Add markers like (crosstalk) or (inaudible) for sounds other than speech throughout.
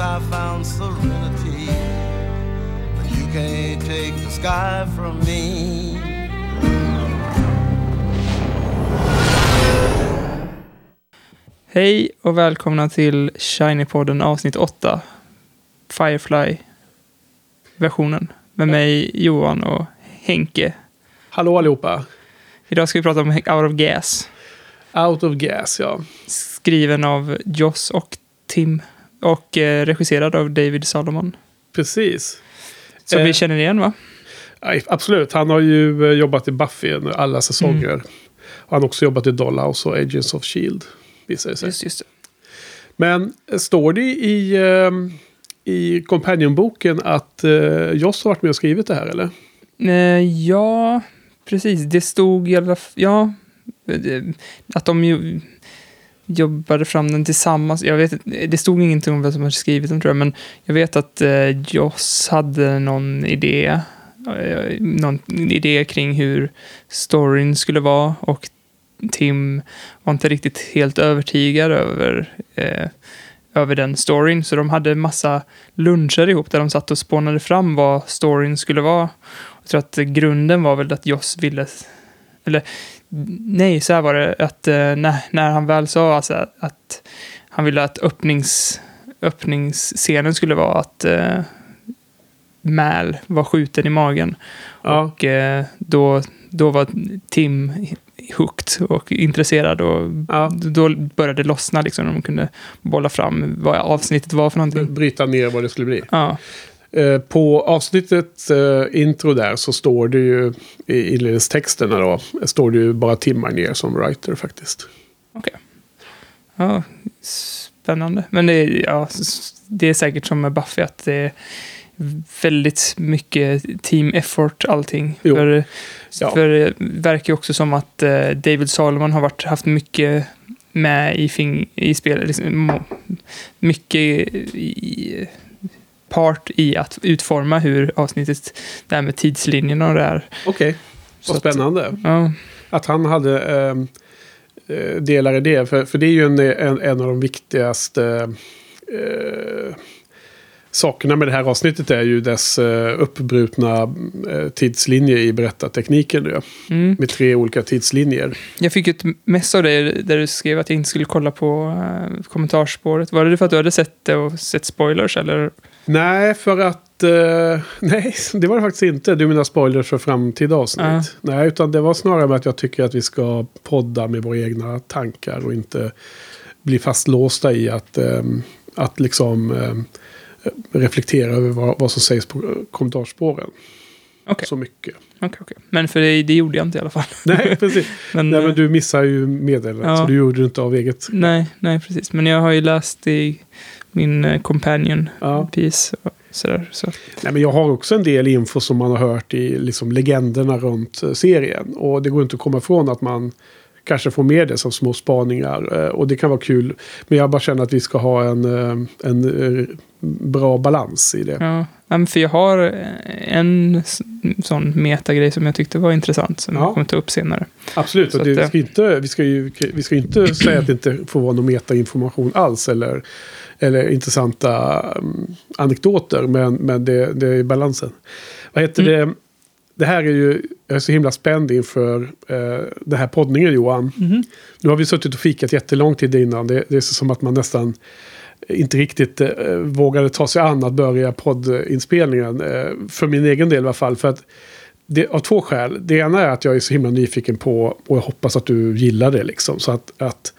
I found serenity. But you can't take the sky from me. Hej och välkomna till Shiny-podden avsnitt 8. Firefly-versionen. Med mig Johan och Henke. Hallå allihopa. Idag ska vi prata om Out of Gas. Out of gas, ja. Skriven av Joss och Tim. Och eh, regisserad av David Salomon. Precis. Som Eh. vi känner igen va? Absolut. Han har ju eh, jobbat i Buffy alla säsonger. Och han har också jobbat i Dollhouse och Agents of Shield. Visar det sig. Just, just det. Men eh, står det i, i Companion-boken att Joss har varit med och skrivit det här, eller? Ja, precis. Det stod i alla fall... Ja, att de ju jobbade fram den tillsammans. Jag vet, det stod ingenting om vem som hade skrivit den tror jag, men jag vet att eh, Joss hade någon idé. Eh, någon idé kring hur storyn skulle vara och Tim var inte riktigt helt övertygad över, eh, över den storyn. Så de hade massa luncher ihop där de satt och spånade fram vad storyn skulle vara. Jag tror att grunden var väl att Joss ville... Eller nej, så här var det. Att eh, när, när han väl sa alltså, att han ville att öppnings, öppningsscenen skulle vara att eh, Mal var skjuten i magen. Ja. Och eh, då, då var Tim hooked och intresserad och Ja. då började det lossna liksom. De kunde bolla fram vad avsnittet var för någonting. Bryta ner vad det skulle bli. Ja, Eh, på avsnittet eh, intro där så står det ju i inledningstexterna då. Står det ju bara timmar ner som writer faktiskt. okej. Ja, spännande. Men det är, ja, det är säkert som med Buffy att det är väldigt mycket team effort allting. Jo. För, Ja. för det verkar ju också som att eh, David Salomon har varit, haft mycket med i, fing, i spelet. Liksom, mycket i, part i att utforma hur avsnittet, det här med tidslinjerna och det här. Okej, Så vad att- spännande. Ja, Att han hade eh, delar i det. För, för det är ju en, en, en av de viktigaste eh, sakerna med det här avsnittet är ju dess eh, uppbrutna tidslinje i berättartekniken. Då, mm. med tre olika tidslinjer. Jag fick ett mess av dig där du skrev att jag inte skulle kolla på kommentarsspåret. Var det för att du hade sett det och sett spoilers eller? Nej, för att... Eh, (laughs) nej, det var det faktiskt inte. Du menar spoilers för framtida avsnitt. Ja. Nej, utan det var snarare med att jag tycker att vi ska podda med våra egna tankar och inte bli fastlåsta i att, eh, att liksom eh, reflektera över vad, vad som sägs på kommentarsspåren. Okej. Så mycket. Okej, okej. Men för det, det gjorde jag inte i alla fall. Nej, precis. (laughs) Men, Nej, men eh, du missar ju meddelandet. Ja. Så du gjorde det inte av eget. nej, nej, precis. Men jag har ju läst i min eh, companion Ja. piece. Sådär, så. Nej, men jag har också en del info som man har hört i liksom, legenderna runt eh, serien. Och det går inte att komma ifrån att man kanske får med det som små spaningar. eh, Och det kan vara kul. Men jag bara känner att vi ska ha en, en bra balans i det. Ja. För jag har en sån metagrej som jag tyckte var intressant. Som Ja. jag kommer ta upp senare. Absolut. Och det, att, vi, ska inte, vi, ska ju, vi ska inte säga att det inte får vara någon metainformation alls. Eller, eller intressanta um, anekdoter. Men, men det, det är balansen. Vad heter Mm. det? Det här är ju, jag är så himla spänd inför eh, den här poddningen Johan. Nu har vi suttit och fikat jättelång tid innan. Det, det är så som att man nästan inte riktigt eh, vågade ta sig an att börja poddinspelningen. Eh, för min egen del i alla fall. För att det, av två skäl. Det ena är att jag är så himla nyfiken på och jag hoppas att du gillar det liksom. Så att, att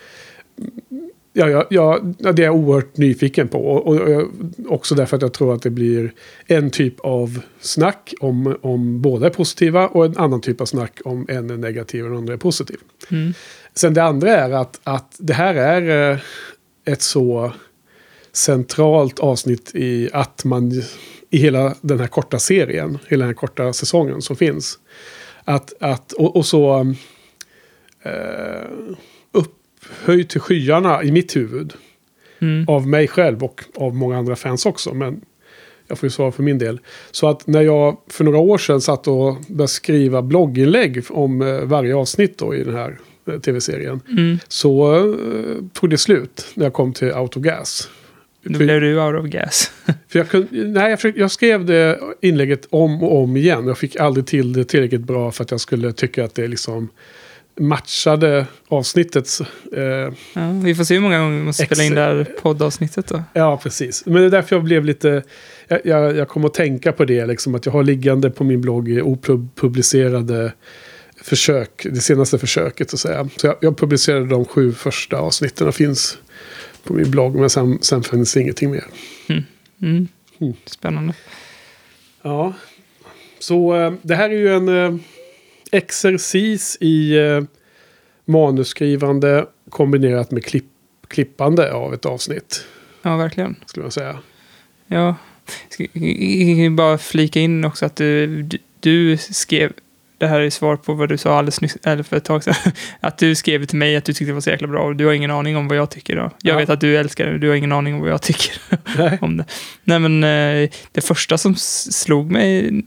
ja, ja, ja, det är jag oerhört nyfiken på. Och, och, och också därför att jag tror att det blir en typ av snack om, om båda är positiva och en annan typ av snack om en är negativ och den andra är positiv. Mm. Sen det andra är att, att det här är eh, ett så centralt avsnitt i att man i hela den här korta serien, hela den här korta säsongen som finns. Att, att, och, och så eh, upphöjd till skyarna i mitt huvud. Mm. Av mig själv och av många andra fans också. Men jag får ju svara för min del. Så att när jag för några år sedan satt och började skriva blogginlägg om eh, varje avsnitt då i den här eh, tv-serien. Mm. Så eh, tog det slut när jag kom till Autogas. Då blev du out of gas. (laughs) för jag, kunde, nej, jag, försökte, jag skrev det inlägget om och om igen. Jag fick aldrig till det tillräckligt bra för att jag skulle tycka att det liksom matchade avsnittets... Eh, Ja, vi får se hur många gånger vi måste spela in det här poddavsnittet då. ja, precis. Men det är därför jag blev lite... Jag, jag, jag kom att tänka på det, liksom, att jag har liggande på min blogg opublicerade försök, det senaste försöket så att säga. Så jag, jag publicerade de sju första avsnitten och finns på min blogg, men sen, sen finns ingenting mer. Mm. Mm. Spännande. Ja, så eh, det här är ju en eh, exercis i eh, manusskrivande kombinerat med klipp, klippande av ett avsnitt, Ja, verkligen. skulle jag säga. Ja. Jag kan bara flika in också att du, du, skrev, det här är svar på vad du sa alldeles nyss, eller för ett tag sedan, (laughs) att du skrev till mig att du tyckte det var så jäkla bra och du har ingen aning om vad jag tycker. Då. Jag Ja. vet att du älskar det, du har ingen aning om vad jag tycker Nej. (laughs) om det. Nej men eh, det första som slog mig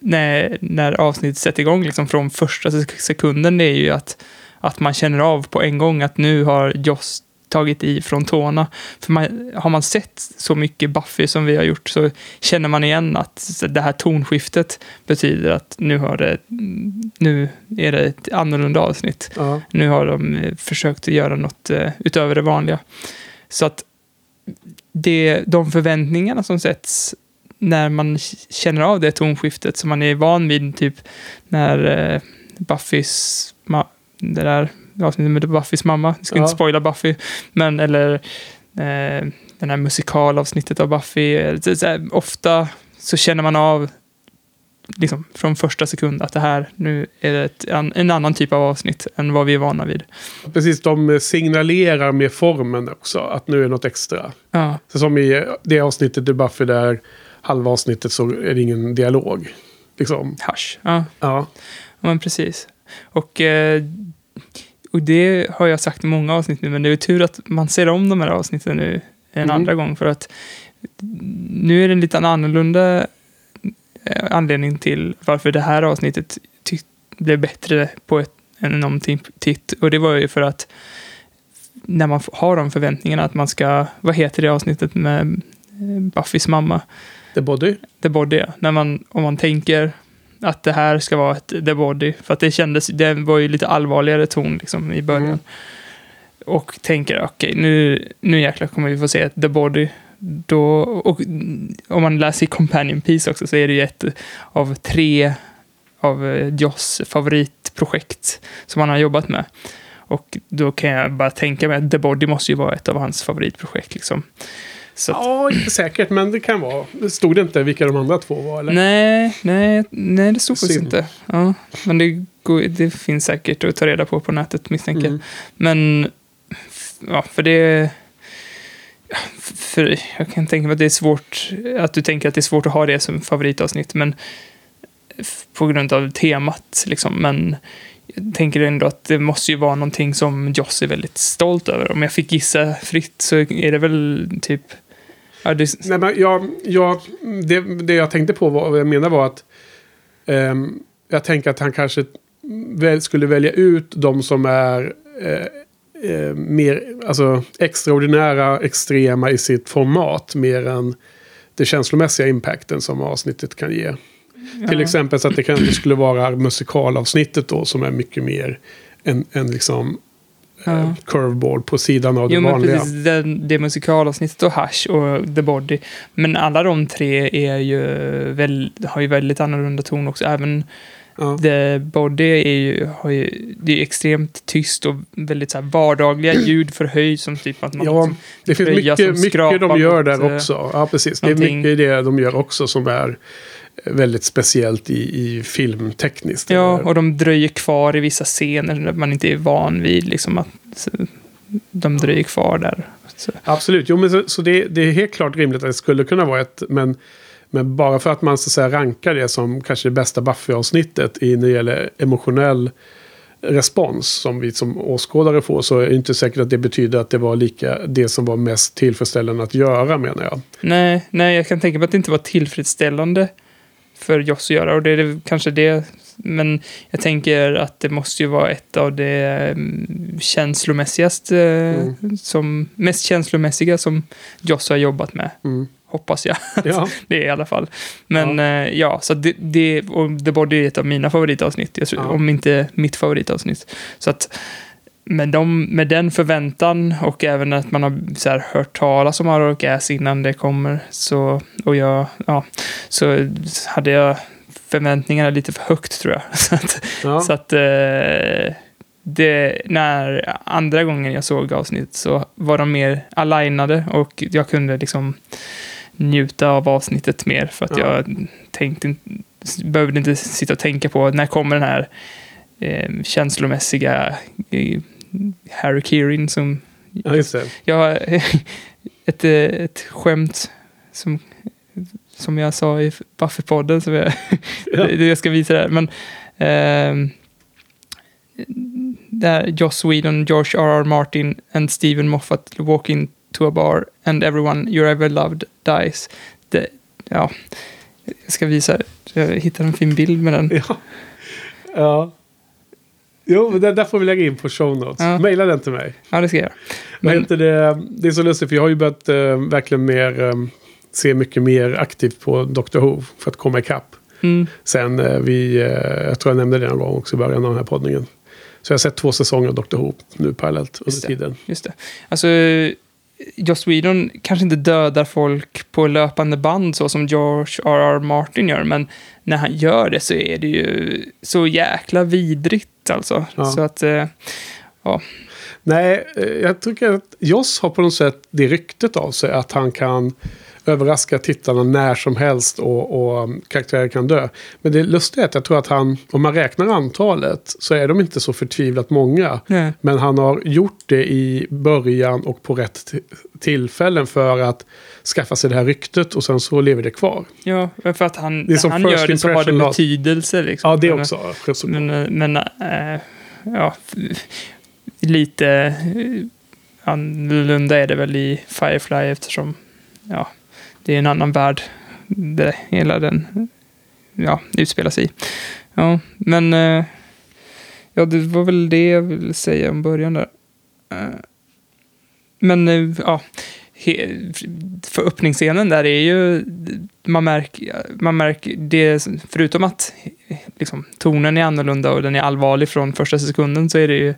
när, när avsnittet sätter igång, liksom från första sek- sekunden, det är ju att, att man känner av på en gång att nu har Joss tagit i från tårna. För man, har man sett så mycket Buffy som vi har gjort så känner man igen att det här tonskiftet betyder att nu, har det, nu är det ett annorlunda avsnitt. Ja. Nu har de eh, försökt att göra något eh, utöver det vanliga. Så att det, de förväntningarna som sätts när man känner av det tonskiftet som man är van vid, typ när eh, Buffys, ma- det där avsnittet med Buffys mamma, jag ska Ja. inte spoila Buffy, men eller eh, den här musikalavsnittet av Buffy, så, så här, ofta så känner man av liksom från första sekund att det här, nu är ett, en, en annan typ av avsnitt än vad vi är vana vid. Precis, de signalerar med formen också att nu är något extra. Ja, Så som i det avsnittet i Buffy där halva avsnittet så är det ingen dialog. Liksom. hasch. Ja, Ja, men precis. Och, eh, och det har jag sagt i många avsnitt nu, men det är tur att man ser om de här avsnitten nu en Mm. andra gång. För att nu är det en lite annorlunda eh, anledning till varför det här avsnittet blev bättre på ett, en omtitt. Och det var ju för att när man har de förväntningarna att man ska, vad heter det avsnittet med eh, Buffys mamma? The Body. The Body, ja. när man, om man tänker att det här ska vara ett The Body, för att det kändes, det var ju lite allvarligare ton liksom i början. Mm. Och tänker, okej, nu, nu jäklar kommer vi få se ett The Body. Då, och om man läser i Companion Piece också så är det ju ett av tre av eh, Joss favoritprojekt som han har jobbat med. Och då kan jag bara tänka mig att The Body måste ju vara ett av hans favoritprojekt. Liksom. Så att, Ja, inte säkert, men det kan vara. Det stod det inte vilka de andra två var? Eller? Nej, nej, nej, det stod faktiskt inte. Ja, men det, går, det finns säkert att ta reda på på nätet misstänker. Mm. Men, ja, för det... För jag kan tänka mig att det är svårt, att du tänker att det är svårt att ha det som favoritavsnitt, men på grund av temat, liksom. Men jag tänker ändå att det måste ju vara någonting som Joss är väldigt stolt över. Om jag fick gissa fritt så är det väl typ... Ja, det, Nej, men jag, jag, det, det jag tänkte på, var, vad jag menar var att ehm, jag tänker att han kanske väl skulle välja ut de som är eh, eh, mer alltså, extraordinära, extrema i sitt format mer än det känslomässiga impacten som avsnittet kan ge. Till ja. exempel så att det kanske skulle vara musikalavsnittet då som är mycket mer en, en liksom Ja. eh, curveball på sidan av det Jo, men vanliga. precis. Det, det musikalavsnittet och Hush och The Body. Men alla de tre är ju väl, har ju väldigt annorlunda ton också. Även Ja. The Body är ju, har ju, det är extremt tyst och väldigt så här vardagliga (clears throat) ljud förhöjt som typ att man Ja, liksom, det finns mycket, som mycket de gör mot, där eh, också. Ja, precis. Det är någonting. mycket i det de gör också som är väldigt speciellt i, i filmtekniskt. Ja, och de dröjer kvar i vissa scener där man inte är van vid liksom att, de dröjer kvar där. Så, Absolut, jo men så, så det, det är helt klart rimligt att det skulle kunna vara ett, men, men bara för att man så att säga rankar det som kanske det bästa Buffy-avsnittet i när det gäller emotionell respons som vi som åskådare får så är det inte säkert att det betyder att det var lika det som var mest tillfredsställande att göra menar jag. nej, nej, jag kan tänka mig att det inte var tillfredsställande för Joss att göra. Och det är det- kanske det. Men jag tänker att det måste ju vara ett av det mm, känslomässigaste, Mm. som, mest känslomässiga som Joss har jobbat med. Mm. Hoppas jag. (laughs) Ja, Det är i alla fall. Men ja, ja så det, det, och det borde ju ett av mina favoritavsnitt, jag Ja. om inte mitt favoritavsnitt. Så att med, dem, med den förväntan och även att man har så här, hört talas om Aurora Gas innan det kommer så, och jag, ja, så hade jag förväntningarna lite för högt tror jag. (laughs) Så att, ja. så att eh, det, när andra gången jag såg avsnittet så var de mer alignade och jag kunde liksom njuta av avsnittet mer för att Ja. jag tänkte behövde inte sitta och tänka på när kommer den här eh, känslomässiga eh, Harry Kieran som ja just det. jag har (laughs) ett, eh, ett skämt som, som jag sa i Buffy-podden som jag, Ja. (laughs) det jag ska visa där. Men ehm, där Joss Whedon, George R.R. Martin and Stephen Moffat walk into a bar and everyone you ever loved dies. Det, ja, jag ska visa. Jag hittade en fin bild med den. Ja. ja. Jo, men den där får vi lägga in på show notes. Ja. Maila den till mig. Ja, det ska jag göra. Men, heter det, det är så lustigt för jag har ju börjat eh, verkligen mer, eh, se mycket mer aktivt på Doctor Who för att komma ikapp. Mm, Sen eh, vi, eh, jag tror jag nämnde det någon gång också i början av den här poddningen. Så jag har sett två säsonger av Doctor Who nu parallellt under Just tiden. just det. Alltså, Joss Whedon kanske inte dödar folk på löpande band så som George R.R. Martin gör, men när han gör det så är det ju så jäkla vidrigt alltså. Ja. Så att, eh, Nej, eh, jag tycker att Joss har på något sätt det ryktet av sig att han kan överraska tittarna när som helst och, och karaktärer kan dö. Men det lustiga är att jag tror att han, om man räknar antalet, så är de inte så förtvivlat många. nej. Men han har gjort det i början och på rätt tillfällen för att skaffa sig det här ryktet och sen så lever det kvar. Ja, för att han, Det när han gör det så har det betydelse. Liksom. Ja, det också. Men, men äh, ja, lite annorlunda är det väl i Firefly eftersom ja, det är en annan värld det hela den ja, utspelar sig i. Ja, men eh, ja, det var väl det jag ville säga om början där. Eh, men eh, ja, för öppningsscenen där är ju, man märker, man märker det, förutom att liksom, tonen är annorlunda och den är allvarlig från första sekunden så är det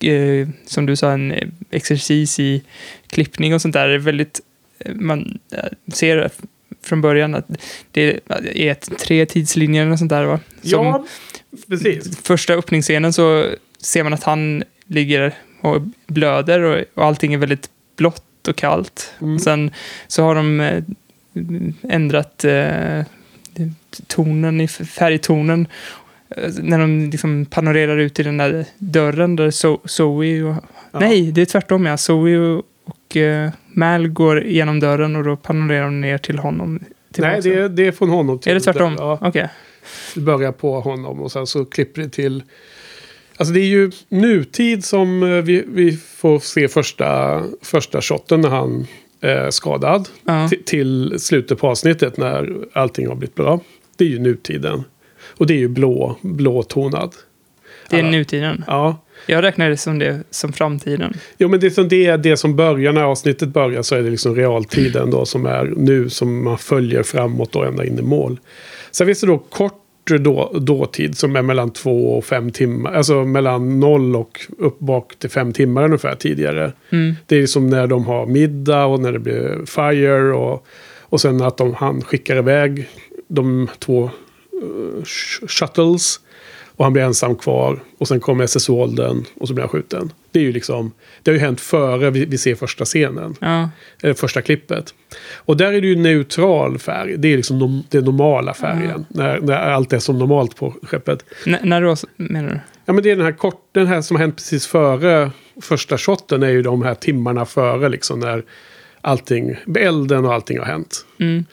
ju, som du sa, en exercis i klippning och sånt där. Det är väldigt, man eh, ser från början att det är ett, tre tidslinjer och sånt där va? Som, Ja, precis. första öppningsscenen så ser man att han ligger och blöder och, och allting är väldigt blått och kallt. Mm. Sen så har de eh, ändrat eh, tonen, i färgtonen. Eh, När de liksom panorerar ut i den där dörren där Zoe och... Ja. Nej, det är tvärtom ja. Zoe och, och eh, Mal går genom dörren och då panorerar de ner till honom. Nej, tillbaka. det är, det är från honom. till- är det tvärtom? Ja, Okej. det börjar på honom och sen så klipper det till... Alltså det är ju nutid som eh, vi, vi får se första, första shotten när han är skadad. Ja. Ti- till slutet på avsnittet när allting har blivit bra. Det är ju nutiden. Och det är ju blå, blåtonad. Det är Alla- nutiden. Ja. Jag räknar det som det som framtiden. Jo, men det, är som det är det som börjar när avsnittet börjar så är det liksom realtiden då som är nu som man följer framåt och ända in i mål. Sen finns det då kort då, dåtid som är mellan två och fem timmar. Alltså mellan noll och upp bak till fem timmar ungefär tidigare. Mm. Det är som när de har middag och när det blir fire och, och sen att de, han skickar iväg de två sh- shuttles. Och han blir ensam kvar. Och sen kommer SS Walden och så blir han skjuten. Det är ju liksom, det har ju hänt före vi, vi ser första scenen. Ja. Eller första klippet. Och där är det ju neutral färg. Det är liksom nom, den normala färgen. När, när allt är som normalt på skeppet. N- när då, menar du? Ja men det är den här kort, den här som har hänt precis före första shotten är ju de här timmarna före liksom när allting, elden och allting har hänt. Mm.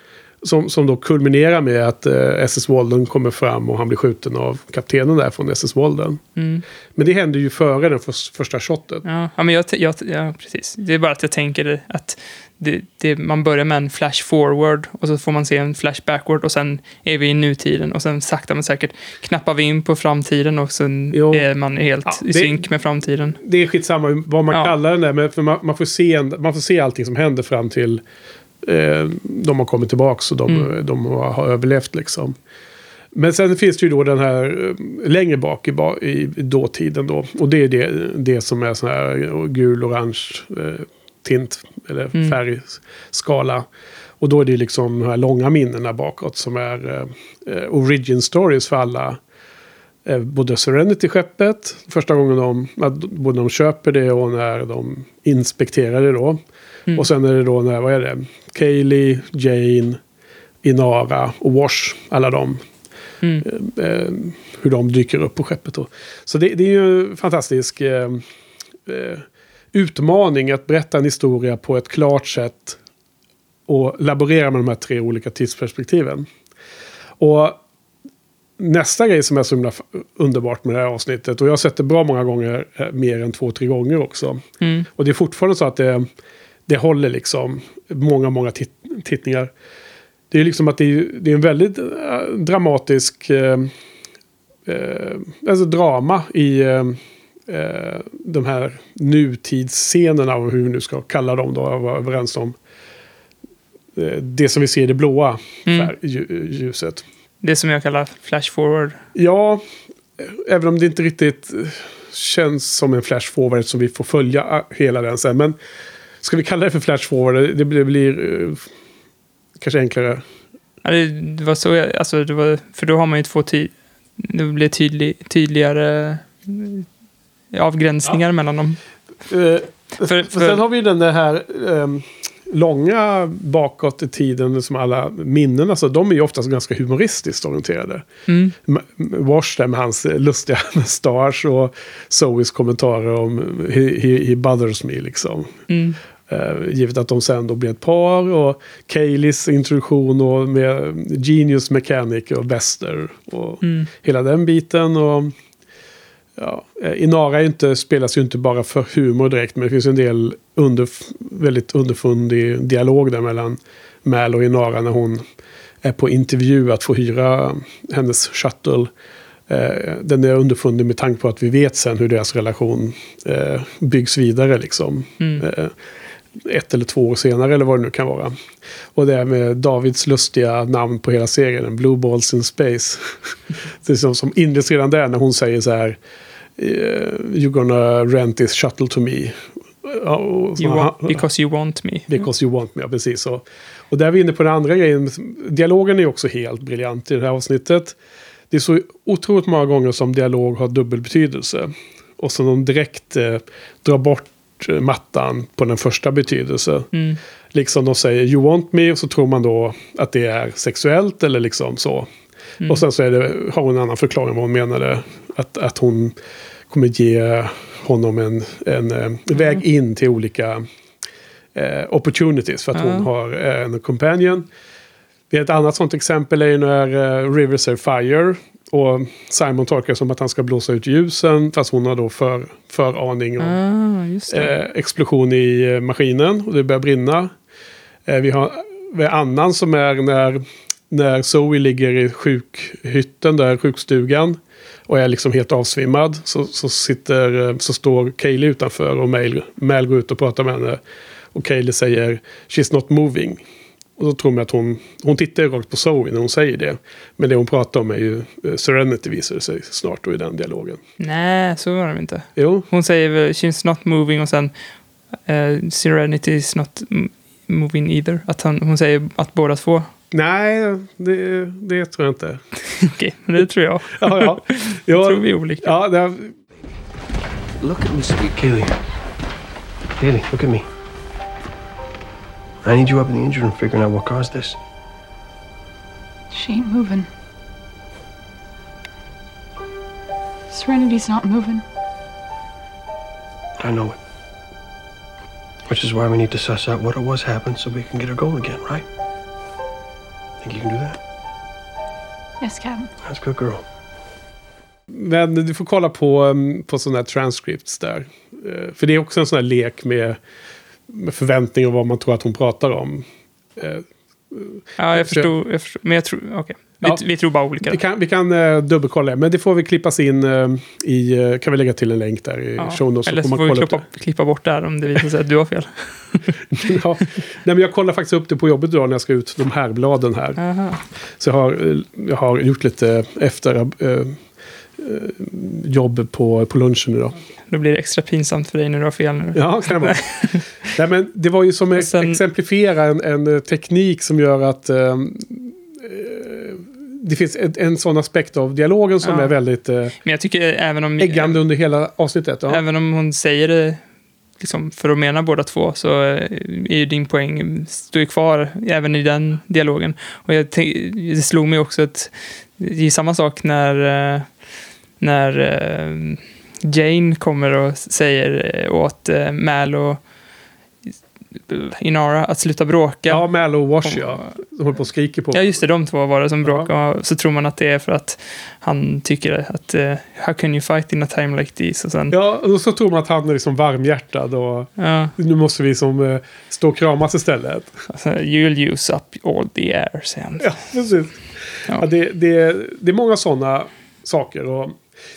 Som, som då kulminerar med att eh, SS Walden kommer fram och han blir skjuten av kaptenen där från SS Walden. Mm. Men det händer ju före den förs- första shotten. Ja, ja, men jag, jag, ja, precis. Det är bara att jag tänker att det, det, man börjar med en flash forward och så får man se en flash backward och sen är vi i nutiden och sen sakta men säkert knappar vi in på framtiden och sen Jo. är man helt Ja, i det- synk med framtiden. Det är skitsamma vad man Ja. kallar den där. Men för man, man, får se, en- man får se allting som händer fram till eh, de har kommit tillbaka och de, Mm. de har, har överlevt liksom. Men sen finns det ju då den här eh, längre bak i, i dåtiden då. Och det är det, det som är sån här gul-orange eh, tint eller Mm. färgskala. Och då är det liksom de här långa minnena bakåt som är eh, eh, origin stories för alla. Eh, både Serenity-skeppet, första gången de, både de köper det och när de inspekterar det då. Mm. Och sen är det då när, vad är det? Kaylee, Jane, Inara och Wash, alla de. Mm. Eh, hur de dyker upp på skeppet då. Så det, det är ju en fantastisk eh, eh, utmaning att berätta en historia på ett klart sätt. Och laborera med de här tre olika tidsperspektiven. Och nästa grej som är så himla underbart med det här avsnittet. Och jag har sett det bra många gånger, eh, mer än två, tre gånger också. Mm. Och det är fortfarande så att det, det håller liksom många, många tit tittningar. Det är liksom att det är, det är en väldigt eh, dramatisk eh, eh, alltså drama i eh, eh, de här nutidsscenerna och hur vi nu ska kalla dem då, och vara överens om. Eh, det som vi ser i det blåa Mm. ljuset. Det som jag kallar flash forward. Ja, även om det inte riktigt känns som en flash forward så vi får följa hela den sen. Men ska vi kalla det för flash forward? Det blir, det blir eh, kanske enklare. Ja, det, det var så jag, alltså det var, för då har man ju två ty, det blir tydlig, tydligare eh, avgränsningar mellan dem. Eh, För- för, för- sen har vi den här ehm, långa bakåt i tiden som alla minnen. Alltså, de är ju oftast ganska humoristiskt orienterade. Mm. Wash där med hans eh, lustiga (laughs) mustasch och Zoes kommentarer om he, he, he bothers me liksom. Mm. Uh, givet att de sen då blir ett par och Kayleys introduktion och med Genius Mechanic och Bester och Mm. hela den biten. Och, ja, eh, Inara inte, spelas ju inte bara för humor direkt men det finns en del under, väldigt underfundig dialog där mellan Mal och Inara när hon är på intervju att få hyra hennes shuttle. Eh, den är underfundig med tanke på att vi vet sen hur deras relation eh, byggs vidare liksom. Mm. Eh, ett eller två år senare eller vad det nu kan vara. Och det är med Davids lustiga namn på hela serien, Blue Balls in Space. (laughs) det är som, som inleds redan där när hon säger så här. eh, You're gonna rent this shuttle to me. Och You want, because you want me. Because you want me, ja precis. så. och där är vi inne på den andra grejen. Dialogen är också helt briljant i det här avsnittet. Det är så otroligt många gånger som dialog har dubbel betydelse. Och som de direkt eh, drar bort eh, mattan på den första betydelsen. Mm. Liksom de säger you want me och så tror man då att det är sexuellt eller liksom så. Mm. Och sen så det, har hon en annan förklaring vad hon menade. Att, att hon kommer ge honom en, en eh, väg in till olika eh, opportunities för att hon har eh, en companion. Ett annat sånt exempel är ju när Rivers är fire. Och Simon tolkar det som att han ska blåsa ut ljusen fast hon har då för, föraning om Ah, eh, explosion i eh, maskinen och det börjar brinna. Eh, vi, har, vi har annan som är när, när Zoe ligger i sjukhytten, där sjukstugan. Och är liksom helt avsvimmad. Så, så, sitter, eh, så står Kaylee utanför och Mal, Mal går ut och pratar med henne. Och Kaylee säger She's not moving. Och då tror man att hon, hon tittar ju rakt på Zoe när hon säger det. Men det hon pratar om är ju eh, Serenity visar det sig snart då i den dialogen. Nej, så var det inte. Jo, Hon säger väl she's not moving och sen uh, Serenity is not moving either. Att han, hon säger att båda två. Nej, det, det tror jag inte. (laughs) Okej, men det tror jag. Ja, ja. (laughs) Jag tror ja, vi är olika. ja det, Look at me, Kaylee. Kaylee, look at me. I need you up in the engine room figuring out what caused this. She ain't moving. Serenity's not moving. I know it. Which is why we need to suss out what it was happened so we can get her going again, right? Think you can do that? Yes, Captain. That's a good girl. Men du får kolla på, um, på sådana här transcripts där. Eh, För det är också en sån här lek med, med förväntningar och vad man tror att hon pratar om. Ja, jag förstod. Jag förstod men jag tror, okej. Vi, Ja. vi tror bara olika. Vi kan, vi kan uh, dubbelkolla, men det får vi klippas in eh, i... eh, kan vi lägga till en länk där i Ja. show notes. Eller så man får vi klippa, klippa bort där om det visar sig att du har fel. (laughs) ja. Nej, men jag kollar faktiskt upp det på jobbet idag när jag ska ut de här bladen här. Aha. Så jag har, jag har gjort lite efter eh, jobb på, på lunchen idag. Då blir det extra pinsamt för dig när du har fel nu. Ja, kan det vara. (laughs) Nej, men det var ju som att sen- exemplifiera en, en eh, teknik som gör att ehm, eh, det finns en, en sån aspekt av dialogen som Ja. är väldigt eh, Men jag tycker även om... äggande under hela avsnittet. Ja. Även om hon säger det liksom, för att mena båda två så eh, är ju din poäng står ju kvar även i den dialogen. Och jag det slog mig också att det är samma sak när, eh, när eh, Jane kommer och säger eh, åt eh, Mal och Inara att sluta bråka. Ja, Mallow och Wash, ja. De håller på och skriker på. Ja, just det. De två var det som bråkade. Så tror man att det är för att han tycker att uh, how can you fight in a time like this? Och sen, Ja, och så tror man att han är liksom varmhjärtad och ja, nu måste vi som eh, stå och kramas istället. alltså, you'll use up all the air, säger han. Ja, precis. Ja. Ja, det, det, det är många sådana saker. Och,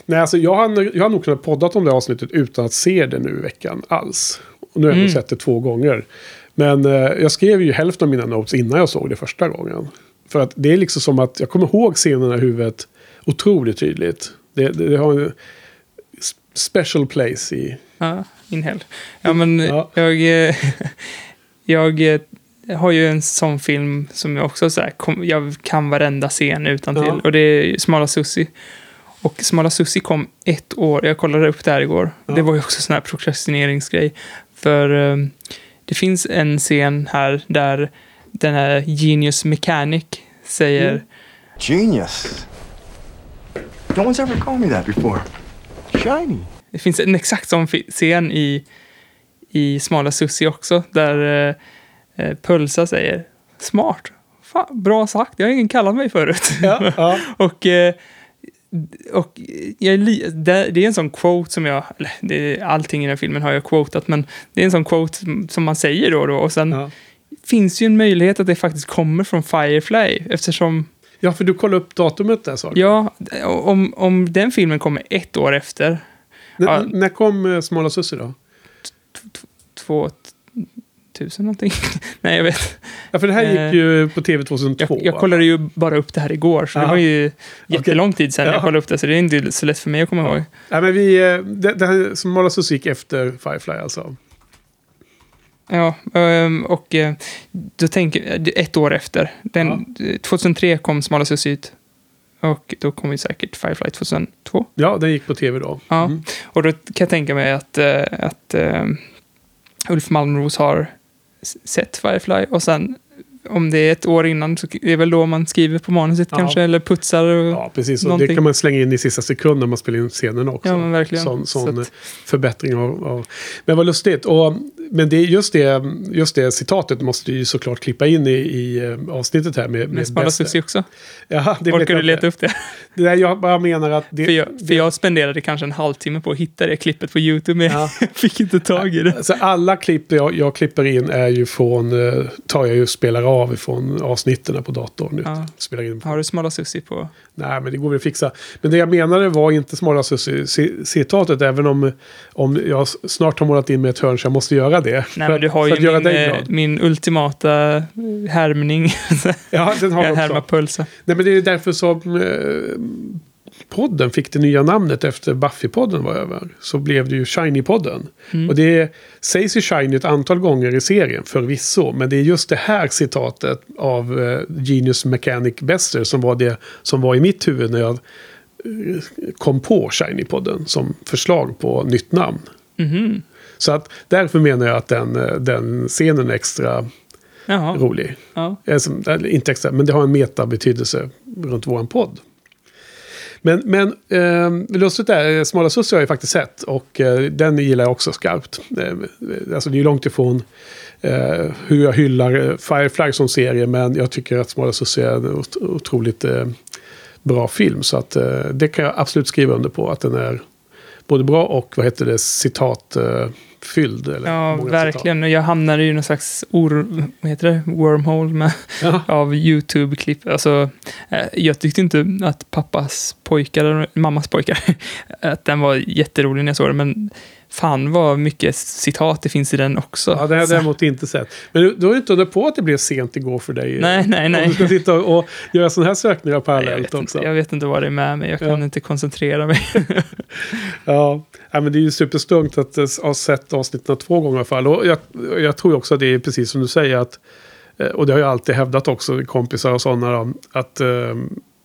nej, alltså, jag, har, jag har nog kunnat poddat om det avsnittet utan att se det nu i veckan alls. Och nu har jag Mm. sett det två gånger. Men eh, jag skrev ju hälften av mina notes innan jag såg det första gången. För att det är liksom som att jag kommer ihåg scenerna i huvudet otroligt tydligt. Det, det, det har en special place i... Ja, inhale. Ja, men Ja. jag... eh, (laughs) jag eh, har ju en sån film som jag också så här, kom, jag kan varenda scen utan till Ja. Och det är Smala Sussi. Och Smala Sussi kom ett år, jag kollade upp det här igår. Ja. Det var ju också sån här prokrastineringsgrej. För eh, det finns en scen här där den här Genius Mechanic säger Mm. Genius. No one's ever called me that before. Shiny. Det finns en exakt sån scen i, i Smala Sussi också, där eh, eh, Pölsa säger smart. Fan, bra sagt, jag har ingen kallat mig förut. Ja, ja. (laughs) och eh, och jag, det, är en sån quote som jag, eller det, är- allting i den här filmen har jag quotat, men det är en sån quote som, man säger då och då. Och sen Ja. finns ju en möjlighet att det faktiskt kommer från Firefly, eftersom ja, för du kollar upp datumet där, sa du. Ja, om, om den filmen kommer ett år efter, N- ja. När kom uh, Smala Sussi då? 2000 någonting. (laughs) Nej, jag vet. Ja, för det här Eh, gick ju på TV 2002. Jag, jag kollade ju bara upp det här igår, så det Ja. var ju jättelång tid sedan Ja. jag kollade upp det, så det är inte så lätt för mig att komma ihåg. Nej, men vi... eh, Det, det här Smala Sussi gick efter Firefly alltså. Ja, ehm, och eh, då tänker ett år efter. Den, 2003 kom Smala ut. Och då kom ju säkert Firefly 2002. Ja, den gick på TV då. Ja, Mm. och då kan jag tänka mig att, eh, att eh, Ulf Malmros har sett Firefly och sen om det är ett år innan så är det väl då man skriver på manuset Ja. kanske, eller putsar. Och, Ja, precis. Och det kan man slänga in i sista sekunden när man spelar in scenen också. Ja, men verkligen. Sån, sån Så att- förbättring av, av... Men vad lustigt. Och, men det, just, det, just det citatet måste ju såklart klippa in i, i eh, avsnittet här med, med. Sussi också. Ja, det Orkar du leta upp det? Det där jag bara menar att... Det, för, jag, för jag spenderade kanske en halvtimme på att hitta det klippet på YouTube, men Ja. jag (laughs) fick inte tag i det. Alltså alla klipp jag, jag klipper in är ju från, eh, tar jag ju och spelar av ifrån avsnitten på datorn. Ja. Spelar in. Har du Smala Sussi på? Nej, men det går väl att fixa. Men det jag menade var inte Smala Sussi-citatet, även om, om jag snart har målat in med ett hörn så jag måste göra det. Nej, men du har ju min, eh, min ultimata eh, härmning. Ja, den har jag jag härmar också. pulsa. Nej, men det är därför som eh, podden fick det nya namnet efter Buffy-podden var över. Så blev det ju Shiny-podden. Mm. Och det sägs ju Shiny ett antal gånger i serien förvisso. Men det är just det här citatet av eh, Genius Mechanic Bester som var det som var i mitt huvud när jag eh, kom på Shiny-podden som förslag på nytt namn. Mhm. Så att därför menar jag att den, eh, den scenen är extra Jaha. rolig. Ja. Eller Inte extra, men det har en metabetydelse runt våran podd. Men, men eh, lustigt är, eh, Smala Sussie har jag faktiskt sett och eh, den gillar jag också skarpt. Eh, alltså det är ju långt ifrån eh, hur jag hyllar eh, Firefly som serie, men jag tycker att Smala Sussie är en otroligt eh, bra film. Så att eh, det kan jag absolut skriva under på, att den är både bra och vad heter det, citatfylld. Eh, eller Ja, verkligen. Och Jag hamnade i någon slags or, vad heter det? wormhole med, Citat. Ja. (laughs) av YouTube-klipp. Alltså, eh, jag tyckte inte att pappas pojkar, mammas pojkar, (laughs) att den var jätterolig när jag såg den. Men fan vad mycket citat det finns i den också. Ja, det har jag däremot inte sett. Men du, har ju inte undrat på att det blev sent igår för dig. Nej, nej, Om nej. du ska sitta och, göra sådana här sökningar parallellt också. inte, jag vet inte vad det är med mig. Jag kan Ja. inte koncentrera mig. (laughs) Ja. ja, men det är ju superstungt att eh, ha sett avsnitten två gånger i alla fall. Och jag, jag tror också att det är precis som du säger att eh, och det har jag alltid hävdat också, kompisar och sådana, att eh,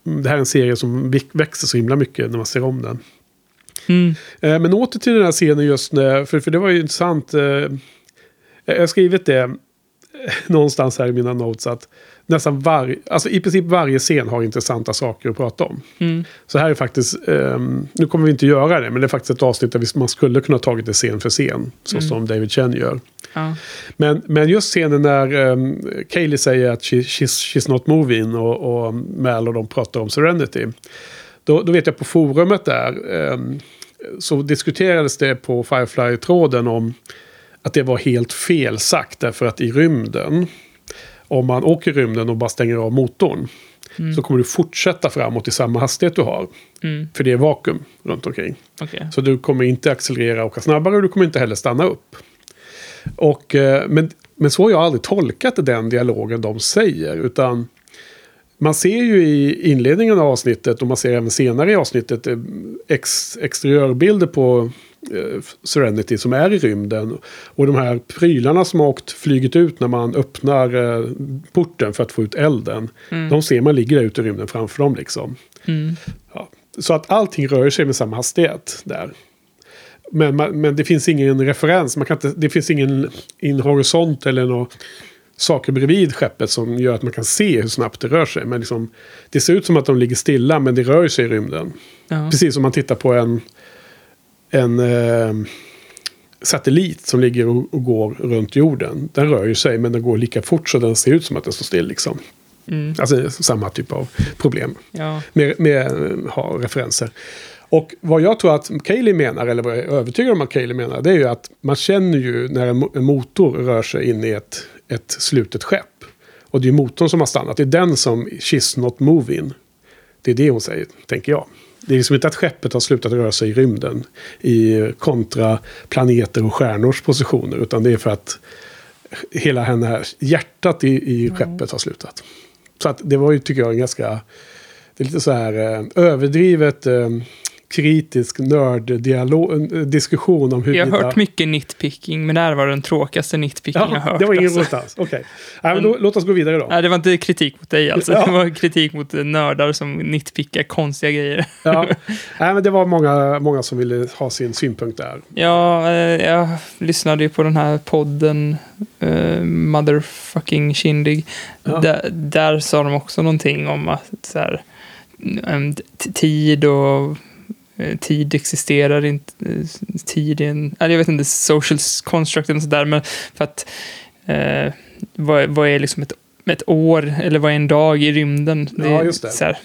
det här är en serie som växer så himla mycket när man ser om den. Mm. Eh, Men åter till den här scenen just när, för, för det var ju intressant. eh, Jag har skrivit det eh, någonstans här i mina notes att nästan varje, alltså i princip varje scen har intressanta saker att prata om. Mm. Så här är faktiskt, ehm, nu kommer vi inte göra det, men det är faktiskt ett avsnitt där man skulle kunna tagit det scen för scen. Så som David Chen gör. Ja. Men, men just scenen när um, Kaylee säger att she, she's, she's not moving och, och Mal och de pratar om Serenity. Då, då vet jag på forumet där ehm, så diskuterades det på Firefly-tråden om att det var helt fel sagt. Därför att i rymden, om man åker i rymden och bara stänger av motorn. Så kommer du fortsätta framåt i samma hastighet du har. Mm. För det är vakuum runt omkring. Okej. Så du kommer inte accelerera och åka snabbare och du kommer inte heller stanna upp. Och, eh, men, men så har jag aldrig tolkat den dialogen de säger. Utan man ser ju i inledningen av avsnittet och man ser även senare i avsnittet eh, ex, exteriörbilder på eh, Serenity som är i rymden. Och de här prylarna som har åkt, flygit ut när man öppnar eh, porten för att få ut elden. De ser man ligger där ute i rymden framför dem liksom. Mm. Ja. Så att allting rör sig med samma hastighet där. Men, men det finns ingen referens. Man kan inte, det finns ingen in horisont eller några saker bredvid skeppet som gör att man kan se hur snabbt det rör sig. Men liksom, det ser ut som att de ligger stilla men det rör sig i rymden. Ja. Precis som man tittar på en, en eh, satellit som ligger och, och går runt jorden. Den rör ju sig men den går lika fort så den ser ut som att den står still. Liksom. Mm. Alltså samma typ av problem Ja. med, med ha referenser. Och vad jag tror att Cayley menar, eller vad jag är övertygad om att Cayley menar, det är ju att man känner ju när en motor rör sig in i ett, ett slutet skepp. Och det är motorn som har stannat, det är den som she's not moving. Det är det hon säger, tänker jag. Det är liksom inte att skeppet har slutat röra sig i rymden i kontra planeter och stjärnors positioner, utan det är för att hela henne här, hjärtat i, i skeppet har slutat. Så att det var ju, tycker jag, en ganska... Det är lite så här eh, överdrivet eh, kritisk nörddiskussion om hur Jag har hört mycket nitpicking, men det här var den tråkigaste nitpicking jag Ja, hört. det var ingen alltså. Okej. Men då, låt oss gå vidare då. Nej, det var inte kritik mot dig alltså. Ja. Det var kritik mot nördar som nitpickar konstiga grejer. Ja. (laughs) Nej, men det var många, många som ville ha sin synpunkt där. Ja, eh, jag lyssnade ju på den här podden eh, Motherfucking Kindig. Ja. Där, där sa de också någonting om att så här, mm, tid och tid existerar inte. eh, Tid är en, jag vet inte, social construct eller sådär, men för att eh, vad, vad är liksom ett ett år eller vad är en dag i rymden? Det Ja, är. Så här,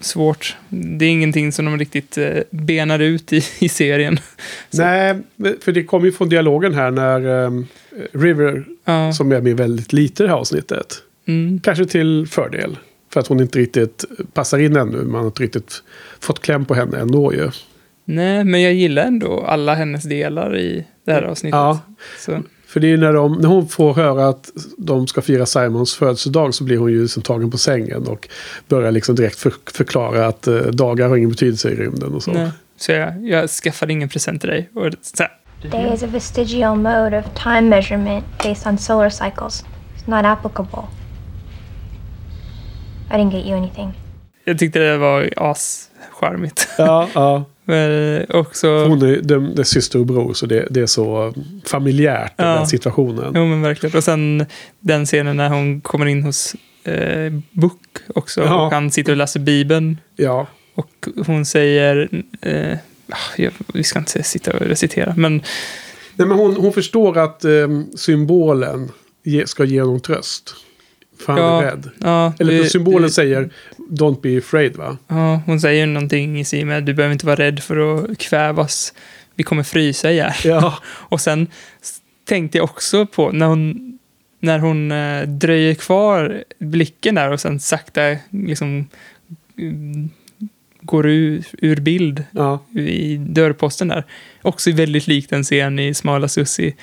svårt. Det är ingenting som de riktigt eh, benar ut i, i serien. (laughs) Så- Nej, för det kommer ju från dialogen här när ehm, River, Ja. som är med väldigt lite i det här avsnittet, Mm. kanske till fördel. För att hon inte riktigt passar in ännu. Man har inte riktigt fått kläm på henne ändå ju. Nej, men jag gillar ändå alla hennes delar i det här avsnittet. Ja. Så, För det är ju när, de, när hon får höra att de ska fira Simons födelsedag så blir hon ju liksom tagen på sängen och börjar liksom direkt för, förklara att eh, dagar har ingen betydelse i rymden och så. Nej. Så jag, jag skaffade ingen present till dig. Och så här, Day is a vestigial mode of time measurement based on solar cycles. It's not applicable. I didn't get you anything. jag tyckte det var ascharmigt. Ja, ja. (laughs) Men också... Hon är, de, det är syster och bror så det, det är så familjärt den Ja. här situationen. Jo, men verkligen. Och sen den scenen när hon kommer in hos eh, Book också. Ja. Och han sitter och läser Bibeln. Ja, Och hon säger... Eh, ah, jag, vi ska inte sitta och recitera, men Nej, men hon, hon förstår att eh, symbolen ge, ska ge honom tröst. För han Ja, är rädd. ja, Eller för symbolen det- säger Don't be afraid va? Ja, hon säger någonting i sig med du behöver inte vara rädd för att kvävas. Vi kommer frysa ihjäl. Ja, (laughs) Och sen tänkte jag också på när hon, när hon eh, dröjer kvar blicken där och sen sakta liksom mm, går ur, ur bild ja, i dörrposten där. Också väldigt likt en scen i Smala Sussi.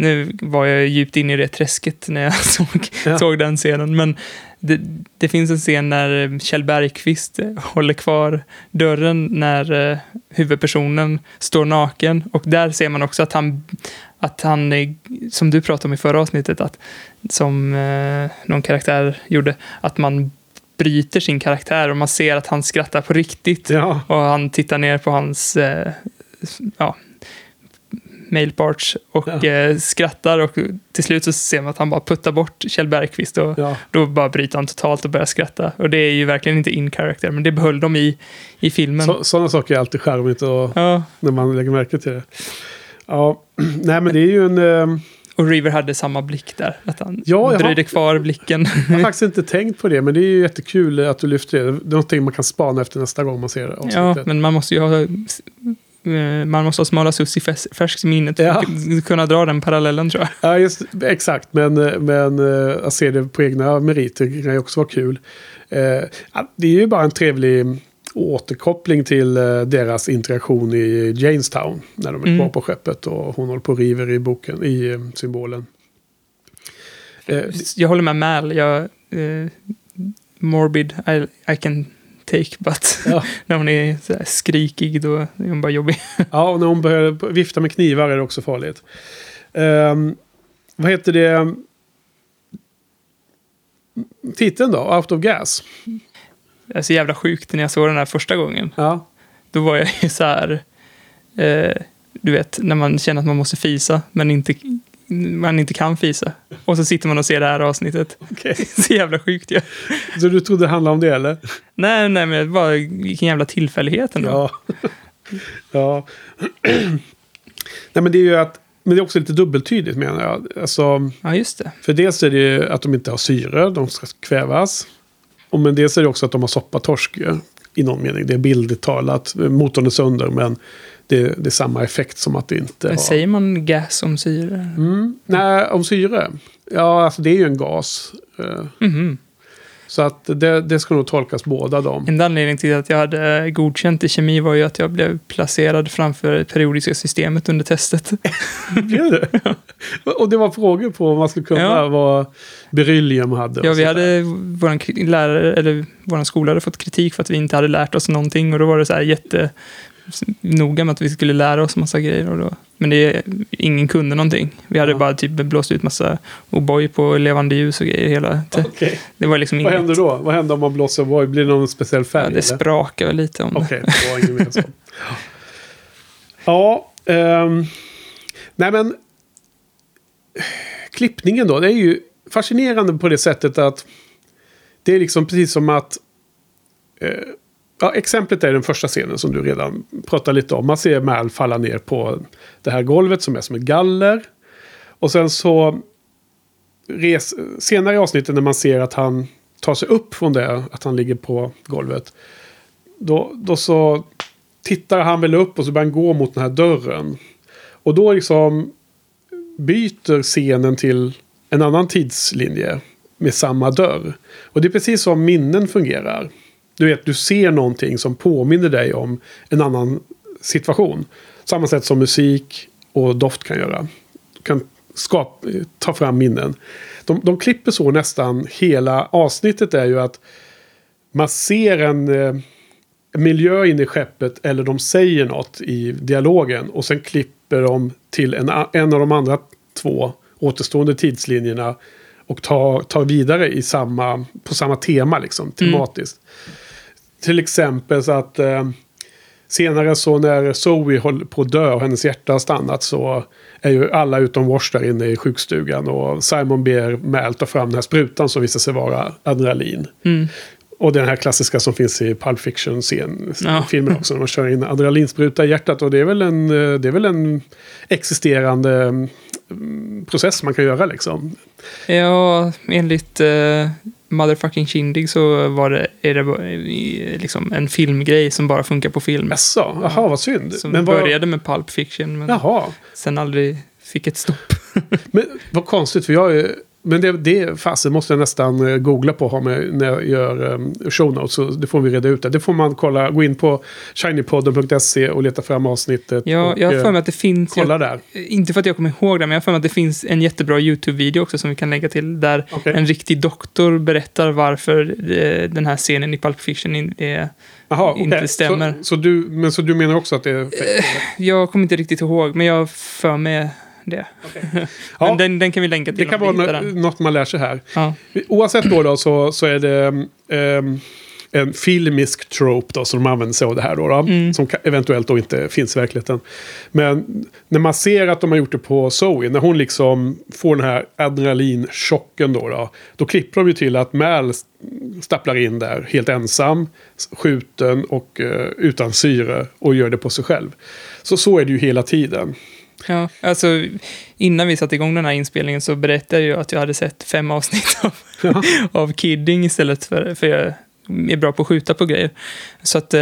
Nu var jag djupt inne i det träsket när jag (laughs) såg, Ja. såg den scenen. Men det, det finns en scen när Kjell Bergqvist eh, håller kvar dörren när eh, huvudpersonen står naken. Och där ser man också att han, att han är, som du pratade om i förra avsnittet, att, som eh, någon karaktär gjorde, att man bryter sin karaktär och man ser att han skrattar på riktigt. ja. Och han tittar ner på hans eh, ja, mailparts och Ja. eh, skrattar och till slut så ser man att han bara puttar bort Kjell Bergqvist och ja. då bara bryter han totalt och börjar skratta. Och det är ju verkligen inte in character, men det behöll de i, i filmen. Så, sådana saker är alltid charmigt och, Ja, när man lägger märke till det. Ja, (clears throat) nej men det är ju en... Eh, och River hade samma blick där, att han Ja, dröjde har- kvar blicken. jag har (laughs) faktiskt inte tänkt på det, men det är ju jättekul att du lyfter det. Det är någonting man kan spana efter nästa gång man ser det. ja, avsnittet. men man måste ju ha man måste ha smala Sussi färs- färskt i minnet för Ja. att kunna dra den parallellen tror jag. Ja, just, exakt. Men, eh, men eh, att se det på egna meriter kan ju också vara kul. Eh, ja, det är ju bara en trevlig återkoppling till eh, deras interaktion i Jamestown. När de är Mm. kvar på skeppet och hon håller på och river i boken, i eh, symbolen. Eh, Jag håller med Mal. Jag, eh, morbid I, I can take, but Ja. (laughs) när hon är skrikig då är hon bara jobbig. (laughs) Ja, och när hon börjar vifta med knivar är det också farligt. Ehm, vad heter det? Titeln då? Out of Gas? Det är så jävla sjukt när jag såg den här första gången. Ja. Då var jag ju så här, eh, du vet, när man känner att man måste fisa, men inte, man inte kan fisa. Och så sitter man och ser det här avsnittet. Okej. (laughs) Så jävla sjukt ju. Så du trodde det handlade om det eller? Nej, nej, men det var vilken jävla tillfällighet ändå. Ja. (laughs) ja. (clears throat) Nej men det är ju att... Men det är också lite dubbeltydigt menar jag. Alltså, Ja, just det. för dels är det ju att de inte har syre, de ska kvävas. Och men dels är det också att de har soppatorsk i någon mening. Det är bildligt talat. Motorn är sönder men det, det är samma effekt som att det inte Men har... säger man gas om syre? Mm. Nej, om syre. Ja, alltså det är ju en gas. Eh, Mhm. Så att det, det ska nog tolkas båda de. Enda anledningen till att jag hade godkänt i kemi var ju att jag blev placerad framför periodiska systemet under testet. (laughs) Blev det? Och det var frågor på om man skulle kunna Ja. vad beryllium hade. Ja, vi hade, våran k- lärare, eller våran skola hade fått kritik för att vi inte hade lärt oss någonting och då var det så här jätte noga med att vi skulle lära oss massa grejer. Och då, men det, ingen kunde någonting. Vi hade Ja. bara typ blåst ut massa O'boy på levande ljus och grejer hela Okej. Det var liksom Vad inget. händer då? Vad händer om man blåser Voi? Blir det någon speciell färg? Ja, det sprakade väl lite om Okej, det var ingen mer så. Ja, ehm, nej men. Klippningen då, det är ju fascinerande på det sättet att det är liksom precis som att eh, ja, exemplet är den första scenen som du redan pratade lite om. Man ser Mal falla ner på det här golvet som är som ett galler. Och sen så res, senare i avsnittet när man ser att han tar sig upp från det, att han ligger på golvet. Då, då så tittar han väl upp och så börjar han gå mot den här dörren. Och då liksom byter scenen till en annan tidslinje med samma dörr. Och det är precis som minnen fungerar. Du vet, du ser någonting som påminner dig om en annan situation. Samma sätt som musik och doft kan göra. Du kan skapa, ta fram minnen. De, de klipper så nästan hela avsnittet är ju att man ser en eh, miljö inne i skeppet eller de säger något i dialogen och sen klipper de till en, en av de andra två återstående tidslinjerna och tar, tar vidare i samma, på samma tema liksom, tematiskt. Mm. Till exempel så att eh, senare så när Zoe håller på att dö och hennes hjärta har stannat så är ju alla utom Wash där inne i sjukstugan och Simon ber Mal ta fram den här sprutan som visar sig vara adrenalin. Och den här klassiska som finns i Pulp Fiction-filmen Ja. också. När man kör in adrenalinspruta i hjärtat. Och det är väl en, eh, det är väl en existerande mm, process man kan göra liksom. Ja, enligt uh, Motherfucking Shindig så var det, är det liksom en filmgrej som bara funkar på film. Jaså, jaha vad synd. Som Men vad, började med Pulp Fiction, men Jaha, sen aldrig fick ett stopp. men vad konstigt för jag är... Men det, det fasen måste jag nästan eh, googla på ha med, när jag gör um, show notes. Så det får vi reda ut. Det, det får man kolla, gå in på shinypodden.se och leta fram avsnittet. Ja, och, jag har eh, för mig att det finns... kolla jag, där. Inte för att jag kommer ihåg det, men jag har för mig att det finns en jättebra YouTube-video också som vi kan lägga till. Där Okej. en riktig doktor berättar varför eh, den här scenen i Pulp Fiction in- är... Okej. inte stämmer. Så, så, du, men så du menar också att det är fake? Jag kommer inte riktigt ihåg, men jag för mig det. (laughs) Ja. Men den, den kan vi länka till Det kan vara något man lär sig här. Ja. Oavsett då, då så, så är det ehm, en filmisk trope då, som de använder sig av det här då. då Mm. Som eventuellt då inte finns i verkligheten. Men när man ser att de har gjort det på Zoe, när hon liksom får den här adrenalinchocken då, då. Då klipper de ju till att Mal st- stapplar in där helt ensam, skjuten och eh, utan syre och gör det på sig själv. Så så är det ju hela tiden. Ja, alltså innan vi satte igång den här inspelningen så berättade jag att jag hade sett fem avsnitt av, (laughs) av Kidding istället för, för jag är bra på att skjuta på grejer. Så att, eh,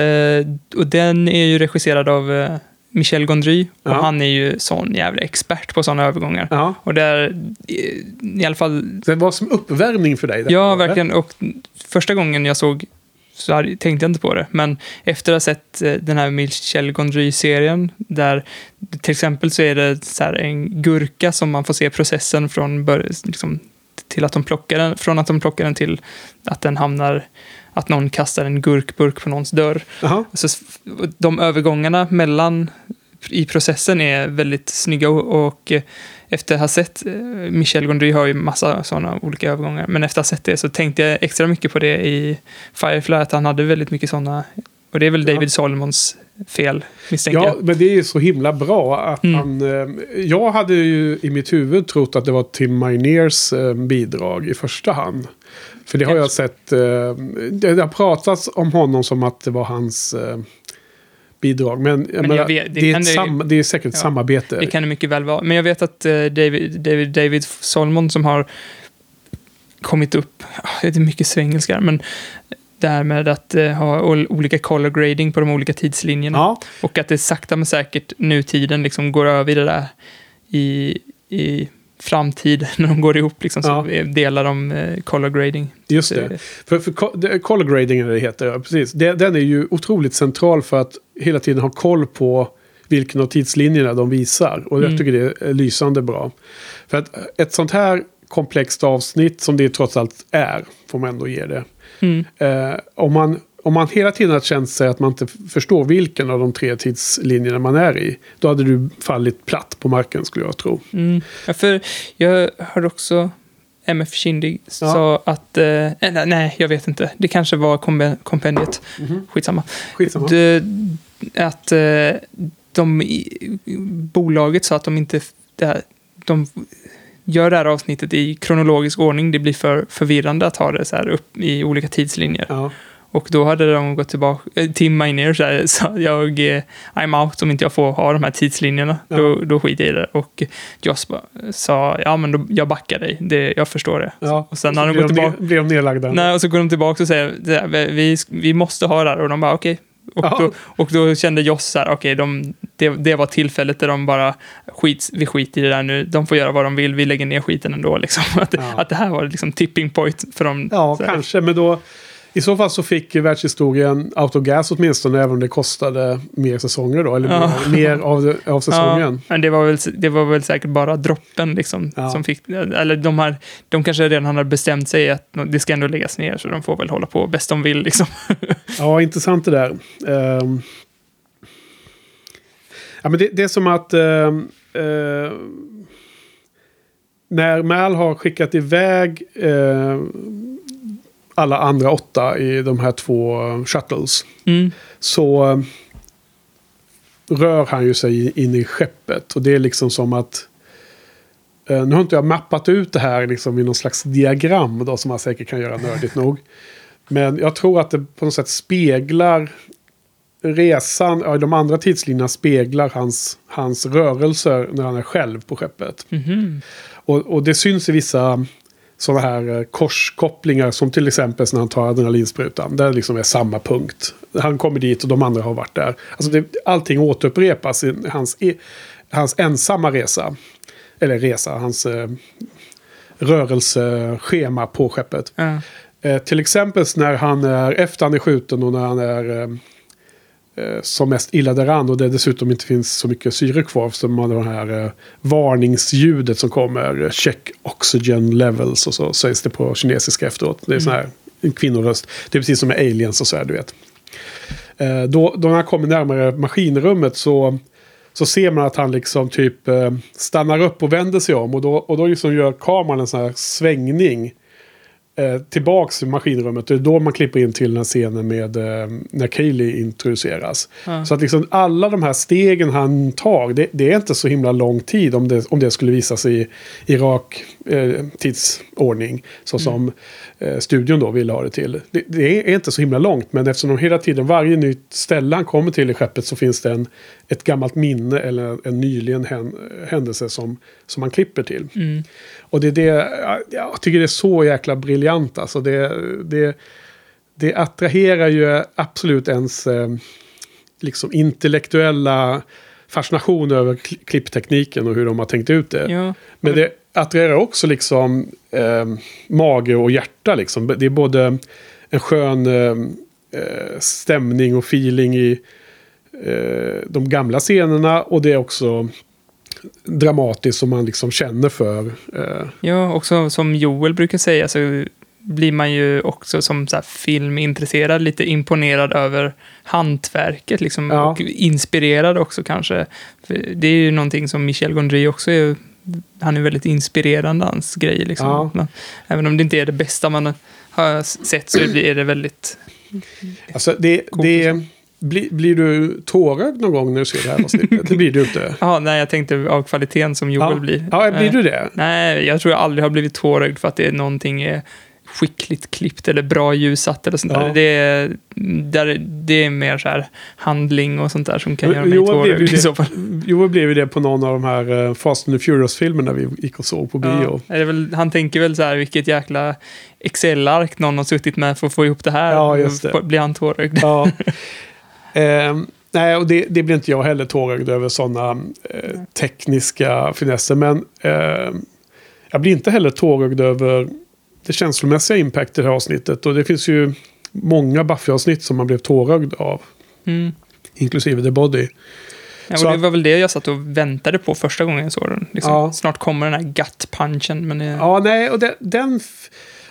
och den är ju regisserad av eh, Michel Gondry och Ja. han är ju sån jävla expert på sådana övergångar. Ja. Och där, i, i alla fall, Det var som uppvärmning för dig. ja verkligen, och första gången jag såg så hade, tänkte jag inte på det. Men efter att ha sett eh, den här Michel Gondry-serien, där till exempel så är det så en gurka som man får se processen från liksom, till att de plockar den, från att de plockar den till att den hamnar, att någon kastar en gurkburk på någons dörr. Jaha. Så de övergångarna mellan i processen är väldigt snygga och, och eh, efter att ha sett, eh, Michel Gondry har ju massa sådana olika övergångar, men efter att ha sett det så tänkte jag extra mycket på det i Firefly, att han hade väldigt mycket sådana, och det är väl Ja. David Solomons fel, misstänker Ja, jag. men det är så himla bra att Mm. han... Eh, jag hade ju i mitt huvud trott att det var Tim Minears eh, bidrag i första hand. För det har jag sett... Det, har pratats om honom som att det var hans bidrag. Men, jag menar, vet- det det, är sam, det är säkert ett Ja, samarbete. Det kan det mycket väl vara. Men jag vet att eh, David, David, David Solomon som har kommit upp, ja, det är mycket svengelska, men det här med att eh, ha ol- olika color grading på de olika tidslinjerna. Ja, Och att det sakta men säkert nutiden liksom går över i det där i, i framtid (laughs) när de går ihop. Liksom, så Ja. delar de eh, color grading. just det. För, för det- color grading är det heter, ja, precis. Den är ju otroligt central för att hela tiden ha koll på vilken av tidslinjerna de visar. Och jag Mm. tycker det är lysande bra. För att ett sånt här komplext avsnitt som det trots allt är, får man ändå ge det. Mm. Eh, om, man, om man hela tiden har känt sig att man inte förstår vilken av de tre tidslinjerna man är i, då hade du fallit platt på marken skulle jag tro. Mm. Ja, för jag hörde också MF Kindig sa att, eh, eller, nej, jag vet inte, det kanske var kompendiet, skitsamma. Skitsamma. Det, att eh, de bolaget sa att de inte, det här, de gör det här avsnittet i kronologisk ordning, det blir för förvirrande att ha det så här upp i olika tidslinjer. Ja. Och då hade de gått tillbaka, eh, Tim Miner så här, (laughs) sa jag, eh, I'm out om inte jag får ha de här tidslinjerna. Ja. Då, då skiter jag i det. Och Joss sa, ja men då, jag backar dig, det, jag förstår det. Ja. Och sen Så har de gått tillbaka, ner- Blev nedlagda. nej, och så går de tillbaka och säger, vi, vi måste ha det här. Och de bara, okej. Och, Ja. då, och då kände Joss så här, okej, de, det, det var tillfället där de bara, skit, vi skiter i det där nu, de får göra vad de vill, vi lägger ner skiten ändå. Liksom. (laughs) Att, att det här var liksom tipping point för dem. Ja, kanske. Men då I så fall så fick världshistorien autogas åtminstone, även om det kostade mer säsonger då. Eller Ja. mer, mer av, av säsongen. Ja, men det var, väl, det var väl säkert bara droppen liksom, Ja. som fick... Eller de, här, de kanske redan hade bestämt sig att det ska ändå läggas ner, så de får väl hålla på bäst de vill. Liksom. (laughs) Ja, intressant det där. Ehm, ja, men det, det är som att ehm, eh, när Mal har skickat iväg eh, alla andra åtta i de här två shuttles Mm. så eh, rör han ju sig in i skeppet. Och det är liksom som att... Eh, nu har inte jag mappat ut det här liksom i någon slags diagram då, som man säkert kan göra nördigt nog. Men jag tror att det på något sätt speglar resan, ja, de andra tidslinjerna speglar hans, hans rörelser när han är själv på skeppet. Mhm. Och, och det syns i vissa sådana här eh, korskopplingar som till exempel när han tar adrenalinsprutan. Där liksom är samma punkt. Han kommer dit och de andra har varit där. Alltså det, allting återupprepas i hans, i, hans ensamma resa. Eller resa, hans eh, rörelseschema på skeppet. Ja. Eh, till exempel när han är efter han är skjuten och när han är eh, som mest illa däran och det dessutom inte finns så mycket syre kvar som man har det här eh, varningsljudet som kommer. eh, Check oxygen levels och så sägs det på kinesiska efteråt. Det är sån här en kvinnoröst. Det är precis som med aliens och så här, du vet. Eh, då, då han kommer närmare maskinrummet så, så ser man att han liksom typ eh, stannar upp och vänder sig om. Och då, och då liksom gör kameran en sån här svängning eh, tillbaks i maskinrummet. Det är då man klipper in till den här scenen med eh, när Kaylee introduceras. Ja. Så att liksom alla de här stegen han tar, det, det är inte så himla lång tid om det, om det skulle visa sig i, i rak eh, tidsordning. Så som eh, studion då ville ha det till. Det, det är inte så himla långt, men eftersom de hela tiden, varje nytt ställe han kommer till i skeppet så finns det en, ett gammalt minne eller en nyligen hän, händelse som, som man klipper till. Mm. Och det är det, jag- tycker det är så jäkla briljant alltså. Det, det, det attraherar ju absolut ens eh, liksom intellektuella fascination över kli- klipptekniken och hur de har tänkt ut det. Ja. Men det attraherar också liksom eh, mage och hjärta liksom. Det är både en skön eh, eh, stämning och feeling i eh, de gamla scenerna och det är också dramatiskt som man liksom känner för. Eh, Ja, också som Joel brukar säga så blir man ju också som så filmintresserad lite imponerad över hantverket liksom, Ja. och inspirerad också kanske. För det är ju någonting som Michel Gondry också är, han är väldigt inspirerande hans grejer liksom. Ja. Men, även om det inte är det bästa man har sett så är det väldigt, alltså det, det, blir, blir du tårögd någon gång när du ser det här avsnittet? det blir du inte. (laughs) ja, nej jag tänkte av kvaliteten som Joel Ja, blir. ja blir Eh, du det? Nej, jag tror jag aldrig har blivit tårögd för att det är någonting är skickligt klippt eller bra ljussatt eller sånt Ja. där. Det är, där. Det är mer så här handling och sånt där som kan Jo, göra mig Joel tårögd i det. så fall. Jo, blev ju det på någon av de här eh, Fast and the Furious-filmerna vi gick och såg på bio. Ja, väl, han tänker väl så här, vilket jäkla Excel-ark någon har suttit med för att få ihop det här. Ja, just det. Blir han tårögd? Ja. (laughs) Ehm, nej, och det, det blir inte jag heller tårögd över sådana eh, tekniska finesser. Men ehm, jag blir inte heller tårögd över det känslomässiga impact i det här avsnittet. Och det finns ju många Buffy-avsnitt som man blev tårögd av. Mm. Inklusive The Body. Ja, Så och det var väl det jag satt och väntade på första gången jag såg den. Liksom, Ja. Snart kommer den här gut-punchen. Men det, Ja, nej, och den... den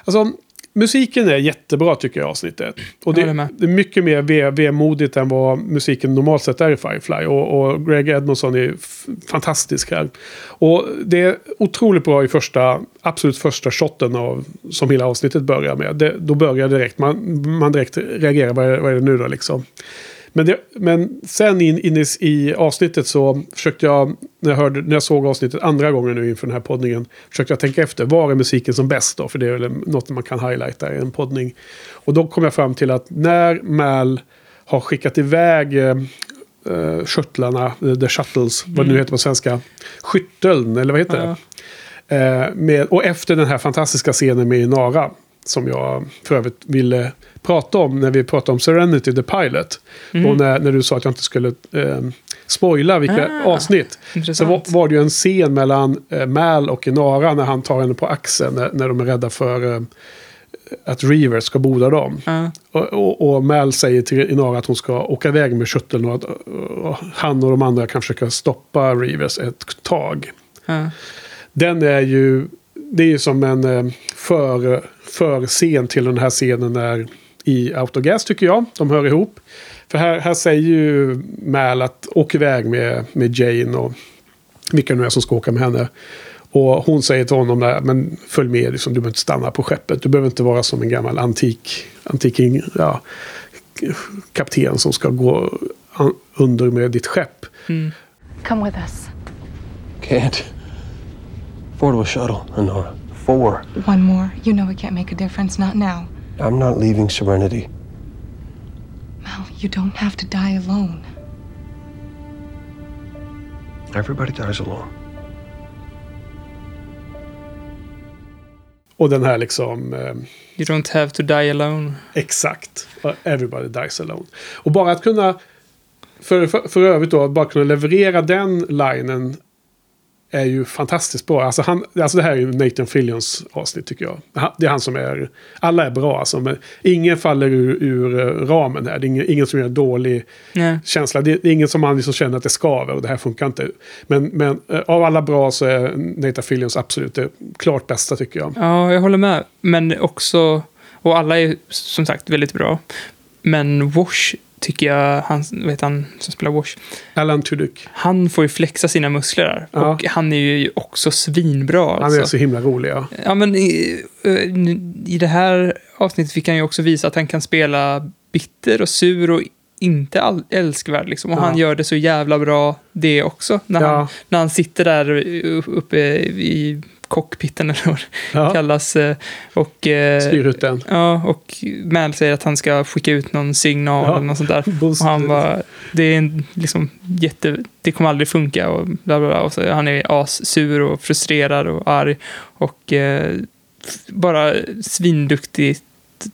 alltså, musiken är jättebra tycker jag i avsnittet. Och det, med. det är mycket mer ve- vemodigt än vad musiken normalt sett är i Firefly. Och, och Greg Edmondson är fantastisk här. Och det är otroligt bra i första, absolut första shotten av, som hela avsnittet börjar med. Det, då börjar direkt, man, man direkt reagerar, vad är, vad är det nu då liksom? Men, det, men sen in, in i, i avsnittet så försökte jag, när jag, hörde, när jag såg avsnittet andra gången nu inför den här poddningen, försökte jag tänka efter, var är musiken som bäst då? För det är väl något man kan highlighta i en poddning. Och då kom jag fram till att när Mal har skickat iväg eh, eh, shuttlarna, eh, the shuttles, vad det nu heter på svenska, skytteln, eller vad heter Ja. det? Eh, med, och efter den här fantastiska scenen med Inara, som jag för övrigt ville prata om när vi pratade om Serenity, the pilot. Och när, när du sa att jag inte skulle eh, spoila vilka Ah, avsnitt. Så intressant. var, var det ju en scen mellan eh, Mal och Inara när han tar henne på axeln när, när de är rädda för eh, att Reavers ska boda dem. Ja. Och, och, och Mal säger till Inara att hon ska åka iväg med shuttlen och att och han och de andra kan försöka stoppa Reavers ett tag. Ja. Den är ju, det är ju som en eh, för, för scen till den här scenen när, i Autogas tycker jag. De hör ihop. För här, här säger ju Mal att åk iväg med, med Jane och vilka nu är som ska åka med henne. Och hon säger till honom där, men följ med, liksom, du behöver inte stanna på skeppet. Du behöver inte vara som en gammal antik, antik ja, kapten som ska gå under med ditt skepp. Come with us. Can't. Four to a shuttle, Honora. Four. One more. You know it can't make a difference. Not now. I'm not leaving Serenity. Mal, you don't have to die alone. Everybody dies alone. Och den här liksom... Eh, You don't have to die alone. Exakt. Everybody dies alone. Och bara att kunna... För, för, för övrigt då, att bara kunna leverera den linen är ju fantastiskt bra. Alltså, han, alltså det här är ju Nathan Fillions avsnitt tycker jag. Det är han som är... Alla är bra alltså. Men ingen faller ur, ur eh, ramen här. Det är ingen, ingen som gör en dålig Nej. känsla. Det, det är ingen som man liksom känner att det skaver och det här funkar inte. Men, men eh, av alla bra så är Nathan Fillions absolut det klart bästa tycker jag. Ja, jag håller med. Men också, och alla är som sagt väldigt bra. Men Wash tycker jag, han, vet han som spelar Wash, Alan Tudyk. han får ju flexa sina muskler där. Ja. Och han är ju också svinbra. Han Alltså. är så himla rolig ja. Ja, men i, i det här avsnittet fick han ju också visa att han kan spela bitter och sur och inte all, älskvärd. Liksom. Och Ja. han gör det så jävla bra det också. När, Ja. han, när han sitter där uppe i cockpiten (laughs) eller vad Ja. kallas. eh, Och, eh, Styrhytten. Ja, och Mal säger att han ska skicka ut någon signal Ja. eller något sånt där. (laughs) Boost. Och han bara, det är en, liksom jätte, det kommer aldrig funka och bla bla bla. Och så, han är assur och frustrerad och arg. Och eh, bara svinduktigt,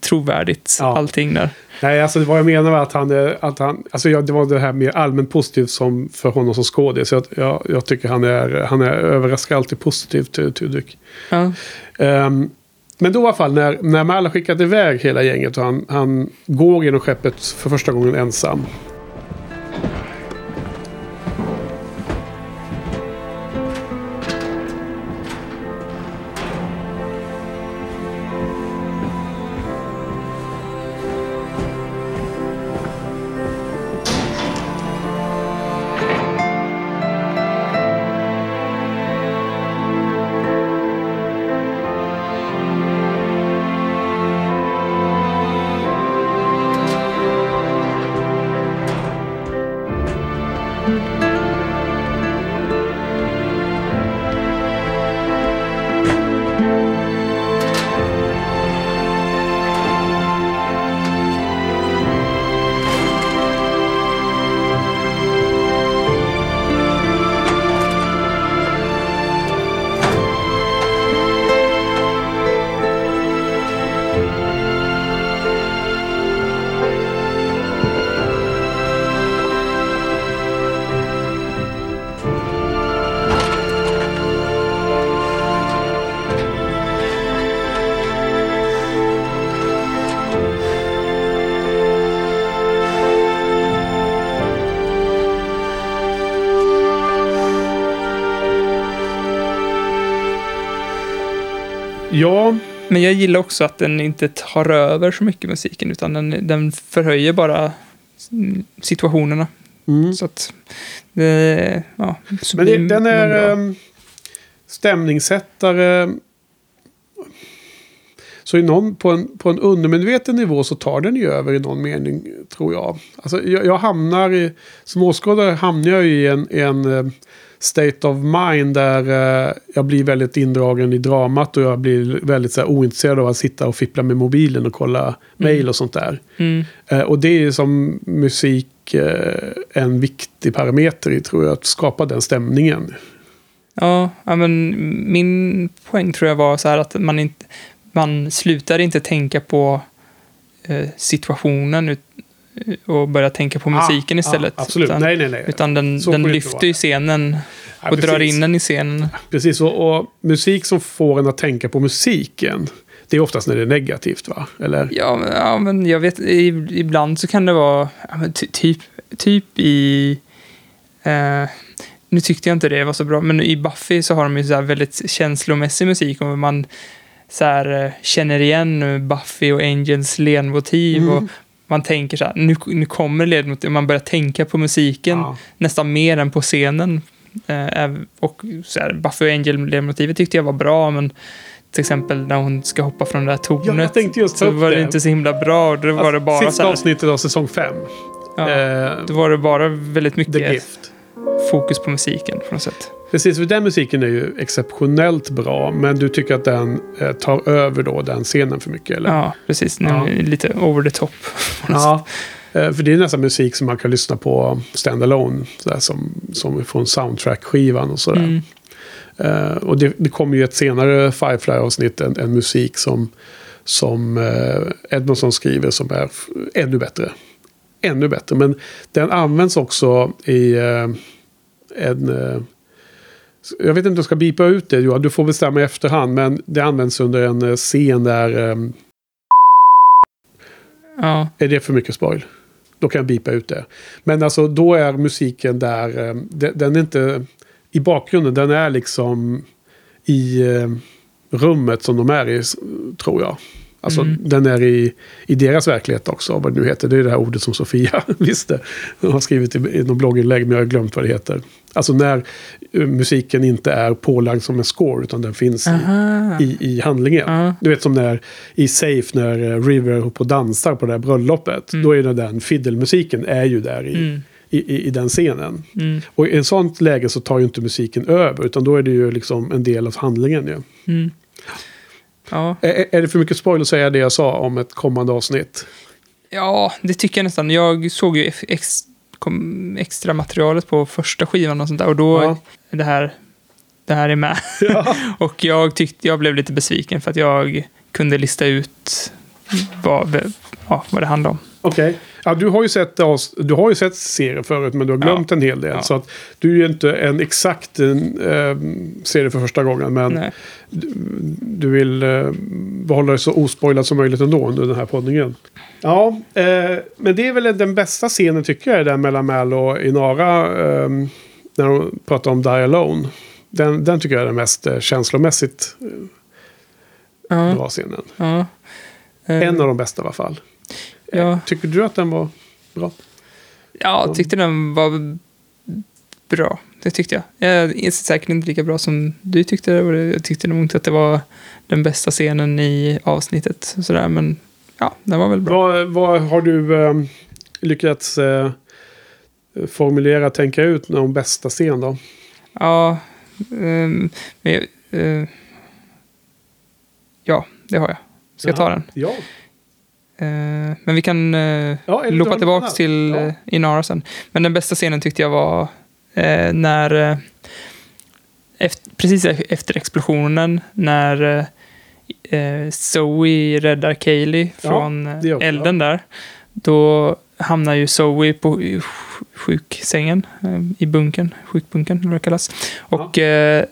trovärdigt, Ja. allting där. Nej, alltså vad jag menar var att han, att han alltså jag, det var det här mer allmänt positivt som för honom som skådis. Jag, jag, jag tycker han är, han är överraskar alltid positivt till Tudyk. Ja. Ehm, men då i alla fall när, när har skickat iväg hela gänget och han, han går genom skeppet för första gången ensam. Ja, Men jag gillar också att den inte tar över så mycket musiken, utan den, den förhöjer bara mm, situationerna. Så att det, ja, så men det, den är bra. ehm, stämningssättare. Så i någon, på, en, på en undermedveten nivå så tar den ju över i någon mening, tror jag. Alltså, jag, jag hamnar i, som åskådare hamnar jag i en, en eh, state of mind där eh, jag blir väldigt indragen i dramat och jag blir väldigt så här, ointresserad av att sitta och fippla med mobilen och kolla mail och sånt där. Mm. Eh, och det är som musik eh, en viktig parameter i, tror jag, att skapa den stämningen. Ja, men min poäng tror jag var så här att man, inte, man slutar inte tänka på situationen och börjar tänka på musiken Ah, istället. ah, absolut, Utan, nej, nej, nej. utan den, den lyfter ju scenen Ja, och drar precis. in den i scenen. Precis, och, och musik som får en att tänka på musiken. Det är oftast när det är negativt va? Eller? Ja, men- ja, men jag vet, ibland så kan det vara, ja, typ, typ i, eh, nu tyckte jag inte det var så bra, men i Buffy så har de ju så här väldigt känslomässig musik och man så här, eh, känner igen Buffy och Angels ledmotiv Mm. och man tänker så här, nu, nu kommer ledmotiv, man börjar tänka på musiken Ja. nästan mer än på scenen. Eh, och så här, Buffy Angel-ledmotivet tyckte jag var bra, men till exempel när hon ska hoppa från det där tornet. ta så var det det. inte så himla bra. Då var det bara Sista så här, avsnittet av säsong 5. ja, Eh, Då var det bara väldigt The mycket Gift. Fokus på musiken på något sätt. Precis, för den musiken är ju exceptionellt bra. Men du tycker att den eh, tar över då den scenen för mycket? Eller? Ja, precis. Ja. Lite over the top. (laughs) Ja, eh, för det är nästan musik som man kan lyssna på standalone. Sådär, som, som från soundtrack-skivan och sådär. Mm. Eh, och det, det kommer ju ett senare Firefly-avsnitt, en, en musik som, som eh, Edmondson skriver som är ännu bättre. Ännu bättre, men den används också i eh, en... Eh, jag vet inte om jag ska bipa ut det, Johan. Du får bestämma i efterhand. Men det används under en eh, scen där... Eh, Ja, är det för mycket spoil? Då kan jag bipa ut det. Men alltså då är musiken där, eh, de- den är inte i bakgrunden, den är liksom i eh, rummet som de är i, tror jag. Alltså Mm. den är i, i deras verklighet också, vad det nu heter. Det är det här ordet som Sofia (laughs) visste. Hon har skrivit i, i någon blogginlägg, men jag har glömt vad det heter. Alltså när eh, musiken inte är pålagd som en score, utan den finns i, Aha. i, i handlingen. Ja. Du vet som när i Safe när eh, River håller på och dansar på det här bröllopet. Då är det den fiddle-musiken är ju där i, Mm. i, i, den scenen. Mm. Och i en sånt läge så tar ju inte musiken över. Utan då är det ju liksom en del av handlingen ju. Ja. Är, är det för mycket spoil att säga det jag sa om ett kommande avsnitt? ja, det tycker jag nästan. Jag såg ju ex, kom, extra materialet på första skivan och sånt där. Och då Ja. det här, det här är med. (laughs) och jag tyckte jag blev lite besviken för att jag kunde lista ut vad, ja, vad det handlar om. Okej. Ja, du har ju sett, du har ju sett serien förut men du har glömt en hel del. Ja. Så att du är ju inte en exakt eh, serie för första gången. Men du, du vill eh, behålla det så ospoilat som möjligt ändå under den här poddningen. Ja, eh, men det är väl den bästa scenen tycker jag, den mellan Mal och Inara. Eh, när de pratar om Die Alone. Den, den tycker jag är den mest eh, känslomässigt eh, Ja, bra scenen. ja. Eh, En av de bästa i alla fall. Eh, Ja. Tycker du att den var bra? Ja, jag tyckte den var bra. Det tyckte jag. Jag är säkert inte lika bra som du tyckte det. Jag tyckte nog inte att det var den bästa scenen i avsnittet. Sådär, men ja, den var väl bra. Vad, vad har du eh, lyckats eh, formulera, tänka ut någon bästa scen då? Ja, ehm, men, eh, ja, det har jag. Ska jag ta den? Ja. Eh, men vi kan uh, Ja, har tillbaka till annan. uh, Inara sen. Men den bästa scenen tyckte jag var eh, när... eh, efter, precis efter explosionen, när eh, eh, Zoe räddar Kaylee Ja, från eh, också, elden där. Då hamnar ju Zoe på sjuksängen eh, i bunkern, sjukbunkern eller vad det kallas. Och eh,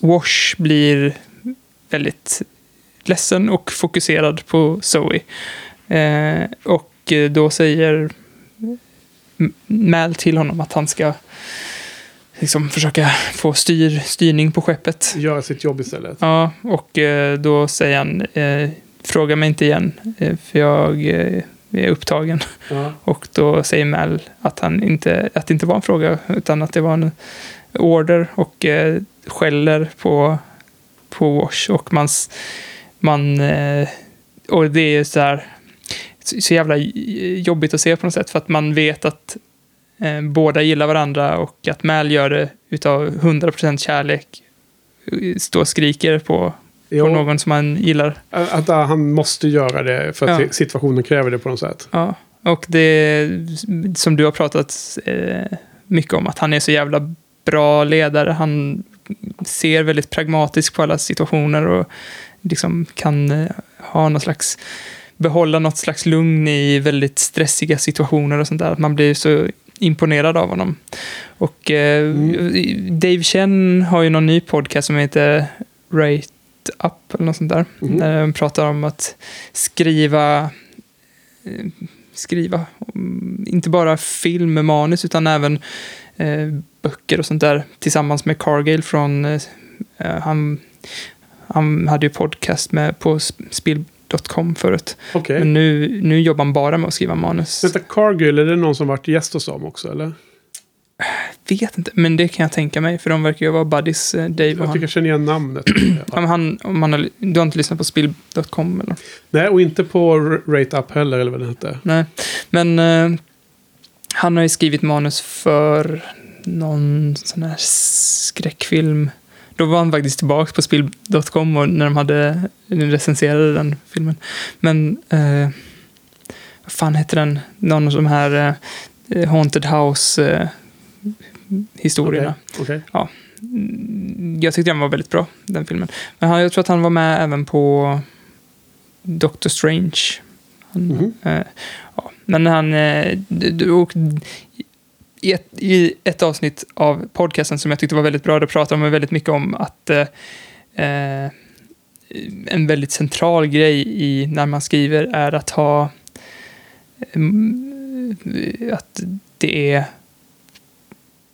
Wash blir väldigt ledsen och fokuserad på Zoe. Eh, och eh, då säger Mal till honom att han ska liksom försöka få styr, styrning på skeppet. Göra sitt jobb istället. Ja, och eh, då säger han eh, fråga mig inte igen eh, för jag är upptagen. Ja. Och då säger Mal att, han inte, att det inte var en fråga utan att det var en order och skäller på, på Wash. Och man, man eh, och det är så här så, jävla jobbigt att se på något sätt för att man vet att eh, båda gillar varandra och att Mal gör det utav 100% kärlek. Står och skriker på, Jo, på någon som man gillar. Att att han måste göra det för att Ja. situationen kräver det på något sätt. Ja, och det som du har pratat eh, mycket om, att han är så jävla bra ledare. Han ser väldigt pragmatiskt på alla situationer och liksom kan eh, ha någon slags, behålla något slags lugn i väldigt stressiga situationer och sånt där. Att man blir så imponerad av honom. Och eh, Dave Chen har ju någon ny podcast som heter Rate Up eller något sånt där. Mhm. Där de pratar om att skriva, eh, skriva mm, inte bara film med manus utan även eh, böcker och sånt där tillsammans med Cargill från, eh, han, han hade ju podcast med på sp- spill.com förut. Okej. Men nu, nu jobbar han bara med att skriva manus. Detta Cargill, är det någon som varit gäst hos dem också eller? Vet inte, men det kan jag tänka mig, för de verkar ju vara buddies, eh, Dave och Jag han. tycker jag känner igen namnet. Ja, han, om man har, du har inte lyssnat på spill.com eller? Nej, och inte på R- Rate Up heller, eller vad den hette. Nej, men eh, han har ju skrivit manus för någon sån här skräckfilm. Då var han faktiskt tillbaka på spill.com och när de hade recenserade den filmen. Men eh, vad fan heter den? Någon av de här eh, Haunted House eh, historierna. Okej. Mm, Jag tyckte den var väldigt bra, den filmen. Men han, jag tror att han var med även på Doctor Strange. Han, Mhm. eh, ja, men han... Eh, och i, ett, I ett avsnitt av podcasten som jag tyckte var väldigt bra, då pratade man väldigt mycket om att eh, eh en väldigt central grej i när man skriver är att ha mm, att det är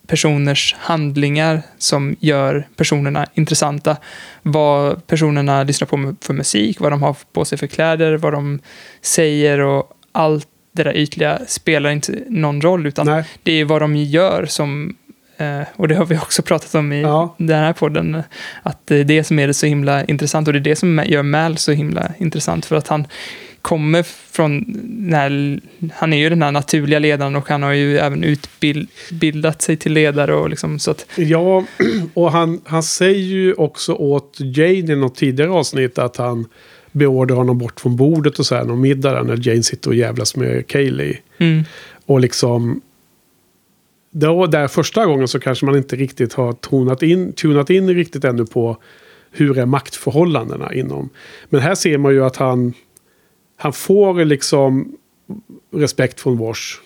personers handlingar som gör personerna intressanta. Vad personerna lyssnar på för musik, vad de har på sig för kläder, vad de säger och allt det där ytliga spelar inte någon roll, utan Nej. det är vad de gör som eh, och det har vi också pratat om i Ja. den här podden. Att det är det som är det så himla intressant. Och det är det som gör Mal så himla intressant. För att han kommer från... Den här, han är ju den här naturliga ledaren och han har ju även utbildat sig till ledare. Och liksom, så att, Ja, (clears throat) och han, han säger ju också åt Jane i något tidigare avsnitt att han beordrar honom bort från bordet och så här, någon middag där när Jane sitter och jävlas med Kaylee. mm, Och liksom... Då, där första gången så kanske man inte riktigt har tonat in, tunat in riktigt ännu på hur är maktförhållandena inom. Men här ser man ju att han, han får liksom respekt från Wash.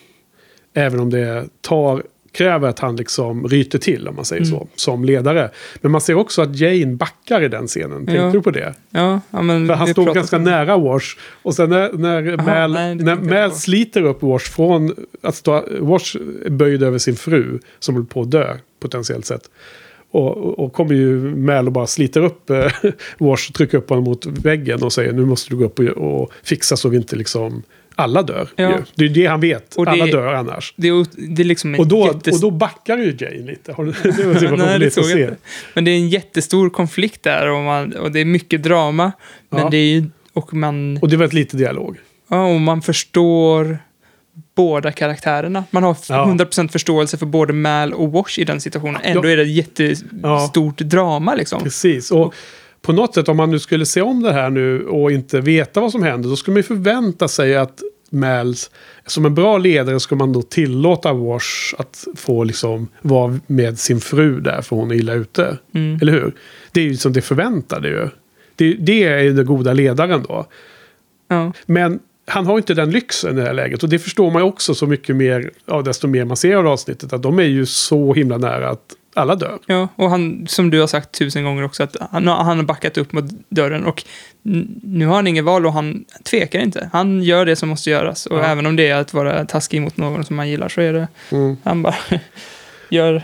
Även om det tar, kräver att han liksom ryter till, om man säger så, som ledare. Men man ser också att Jane backar i den scenen. Tänkte Ja. du på det? ja, ja, men För han står ganska om- nära Wash. Och sen när, när Mal, nej, när Mal sliter upp Wash från att stå... Wash är böjd över sin fru som håller på att dö potentiellt sett. Och, och, och kommer ju Mal och bara sliter upp eh, (laughs) Wash, trycker upp honom mot väggen och säger nu måste du gå upp och, och fixa så vi inte liksom alla dör. Ja. ju. Det är det han vet. Det- alla dör annars. Det är, det är liksom Och då, jättes- och då backar ju Jane lite. (laughs) Det var så Nej, det såg jag inte. Men det är en jättestor konflikt där och, man, och det är mycket drama. Men Ja. det är ju, och man, Och det var ett lite dialog. ja, och man förstår båda karaktärerna. Man har Ja. 100% förståelse för både Mal och Wash i den situationen. Ändå Ja. är det ett jättestort drama liksom. Precis. Och på något sätt om man nu skulle se om det här nu och inte veta vad som händer. Då skulle man ju förvänta sig att Mals, som en bra ledare ska man då tillåta Wash att få liksom vara med sin fru där för hon är illa ute. Mm. Eller hur? Det är ju som det förväntade ju. Det, det är ju den goda ledaren då. Ja. Men han har inte den lyxen i det här läget. Och det förstår man ju också så mycket mer, ja, desto mer man ser av avsnittet. Att de är ju så himla nära att alla dör. Ja, och han, som du har sagt tusen gånger också, att han, har- han har backat upp mot dörren och nu har han inget val och han tvekar inte. Han gör det som måste göras och Ja. även om det är att vara taskig mot någon som man gillar så är det, Mm. han bara (laughs) gör,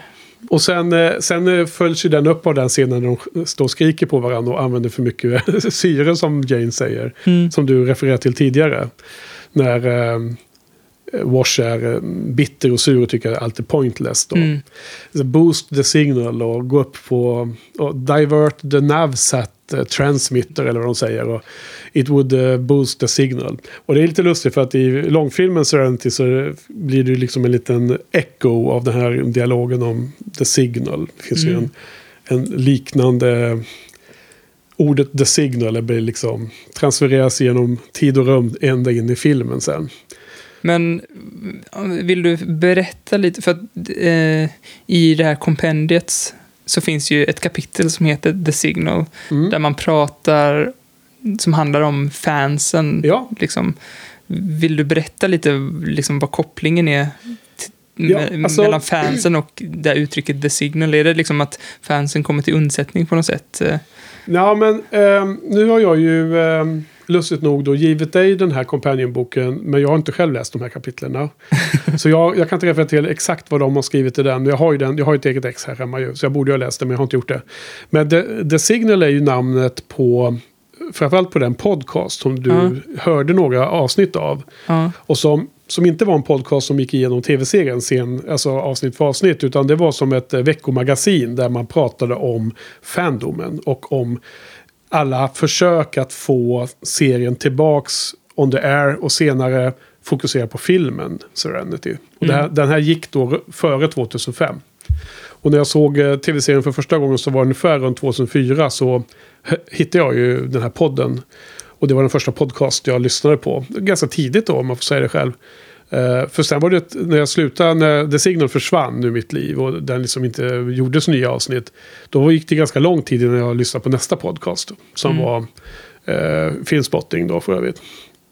Och sen, eh, sen eh, följs ju den upp av den scenen när de står och skriker på varandra och använder för mycket (laughs) syre som Jane säger. Mm. Som du refererade till tidigare. När eh, Wash är eh, bitter och sur och tycker allt är pointless. Då. Mm. Så boost the signal och gå upp på och divert the navsat eh, transmitter eller vad de säger. Och it would eh, boost the signal. Och det är lite lustigt för att i långfilmen Serenity så blir det ju liksom en liten echo av den här dialogen om the signal. Det finns ju Mm. en, en liknande ordet the signal blir liksom transfereras genom tid och rum ända in i filmen sen. Men vill du berätta lite, för att eh, i det här kompendiet så finns ju ett kapitel som heter The Signal, Mm. där man pratar, som handlar om fansen. Ja. Liksom. Vill du berätta lite liksom, vad kopplingen är Ja, alltså- mellan fansen och det här uttrycket the signal? Är det liksom att fansen kommer till undsättning på något sätt? Eh, Ja, men ehm, nu har jag ju ehm, lustigt nog då givit dig den här companionboken. Men jag har inte själv läst de här kapitlen. (laughs) så jag, jag kan inte referera till exakt vad de har skrivit i den. Jag har ju, den, jag har ju ett eget ex här hemma ju. Så jag borde ha läst det, men jag har inte gjort det. Men The, The Signal är ju namnet på framförallt på den podcast som du Ja. hörde några avsnitt av. ja. Och som, som inte var en podcast som gick igenom tv-serien sen, alltså avsnitt för avsnitt. Utan det var som ett eh, veckomagasin där man pratade om fandomen. Och om alla försök att få serien tillbaks on the air och senare fokusera på filmen Serenity. Och det här, den här gick då före 2005. Och när jag såg eh, tv-serien för första gången så var det ungefär runt 2004 så hittade jag ju den här podden. Och det var den första podcast jag lyssnade på. Ganska tidigt då om man får säga det själv. Eh, för sen var det ett- när jag slutade, när The Signal försvann ur mitt liv och den liksom inte gjordes nya avsnitt. Då gick det ganska lång tid innan jag lyssnade på nästa podcast. Som Mm. var eh, Filmspotting då för övrigt.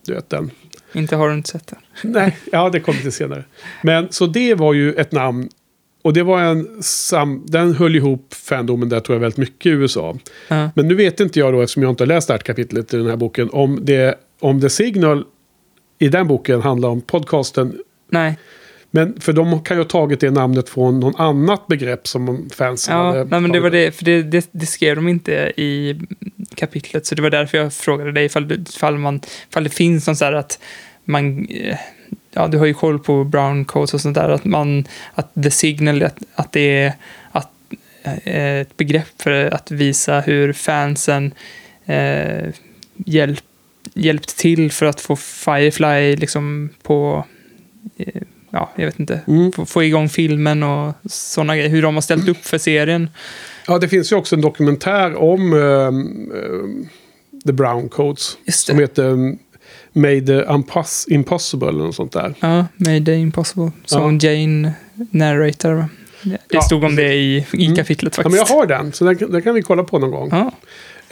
Du vet den. Inte har du inte sett det? (laughs) Nej, ja det kom lite senare. Men så det var ju ett namn. Och det var en sam... Den höll ihop fandomen där tror jag väldigt mycket i USA. Ja. Men nu vet inte jag då, eftersom jag inte har läst det här kapitlet i den här boken, om det, om The Signal i den boken handlar om podcasten. Nej, Men för de kan ju ha tagit det namnet från någon annat begrepp som fansen ja, hade nej men det var det, för det, det, det skrev de inte i kapitlet, så det var därför jag frågade dig ifall, ifall, man, ifall det finns någon så här att man, eh, ja du har ju koll på brown coats och sånt där, att man, att the signal, att, att det är att, eh, ett begrepp för att visa hur fansen eh, hjälp, hjälpt till för att få Firefly liksom på, eh, ja jag vet inte, Mm. få, få igång filmen och sådana grejer, hur de har ställt upp för serien. Ja, det finns ju också en dokumentär om ehm, The Brown det. Som heter um, Made Unpos- Impossible eller något sånt där. Ja, Made Impossible. Som Jane narrator. va? Det Ja, stod om det i, i Mm. kapitlet Ja, faktiskt. men jag har den, så den, kan- den kan vi kolla på någon gång. Ja.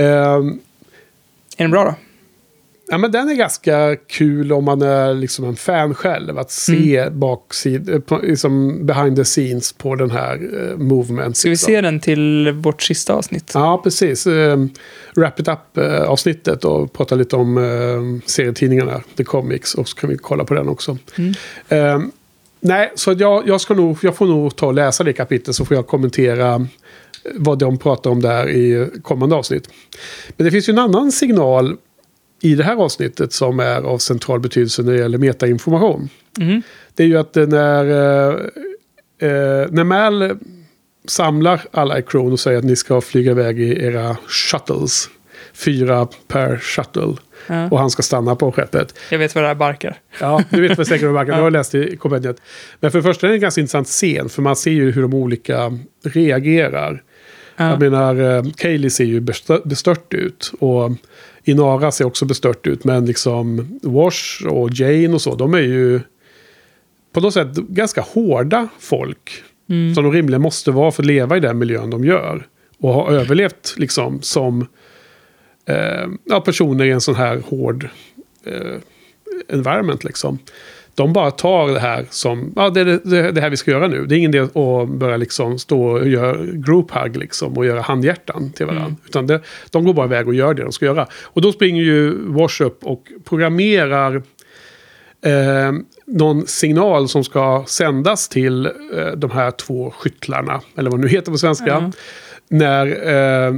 Ehm, Är den bra då? Ja, men den är ganska kul om man är liksom en fan själv. Att se Mm. baksid, eh, liksom behind the scenes på den här uh, movement. Ska vi se den till vårt sista avsnitt? Ja, precis. Um, wrap it up-avsnittet och prata lite om uh, serietidningarna, The Comics. Och så kan vi kolla på den också. Mm. Ehm, nej, så jag, jag, ska nog, jag får nog ta och läsa det kapitlet så får jag kommentera eh, vad de pratar om där i kommande avsnitt. Men det finns ju en annan signal i det här avsnittet som är av central betydelse när det gäller metainformation. Mhm. Det är ju att när, eh, eh, när Mal samlar alla i Krone och säger att ni ska flyga iväg i era shuttles. Fyra per shuttle. Ja. Och han ska stanna på skeppet. Jag vet vad det här barkar. Ja, du vet vad säkert vad jag (laughs) har läst i kompendiet. Men för det första är det en ganska intressant scen. För man ser ju hur de olika reagerar. Ja. Jag menar, eh, Kaylee ser ju bestört ut. Och Inara ser också bestört ut. Men liksom Wash och Jane och så, de är ju på något sätt ganska hårda folk. Mm. Som de rimligen måste vara för att leva i den miljön de gör. Och ha överlevt liksom som eh, ja, personer i en sån här hård eh, environment liksom. De bara tar det här som, ja det är det, det, här vi ska göra nu. Det är ingen idé att börja liksom stå och göra group hug liksom och göra handhjärtan till varandra. Mm. Utan det, de går bara iväg och gör det de ska göra. Och då springer ju Wash upp och programmerar eh, någon signal som ska sändas till eh, de här två skyttlarna, eller vad nu heter på svenska. Ja. När, eh,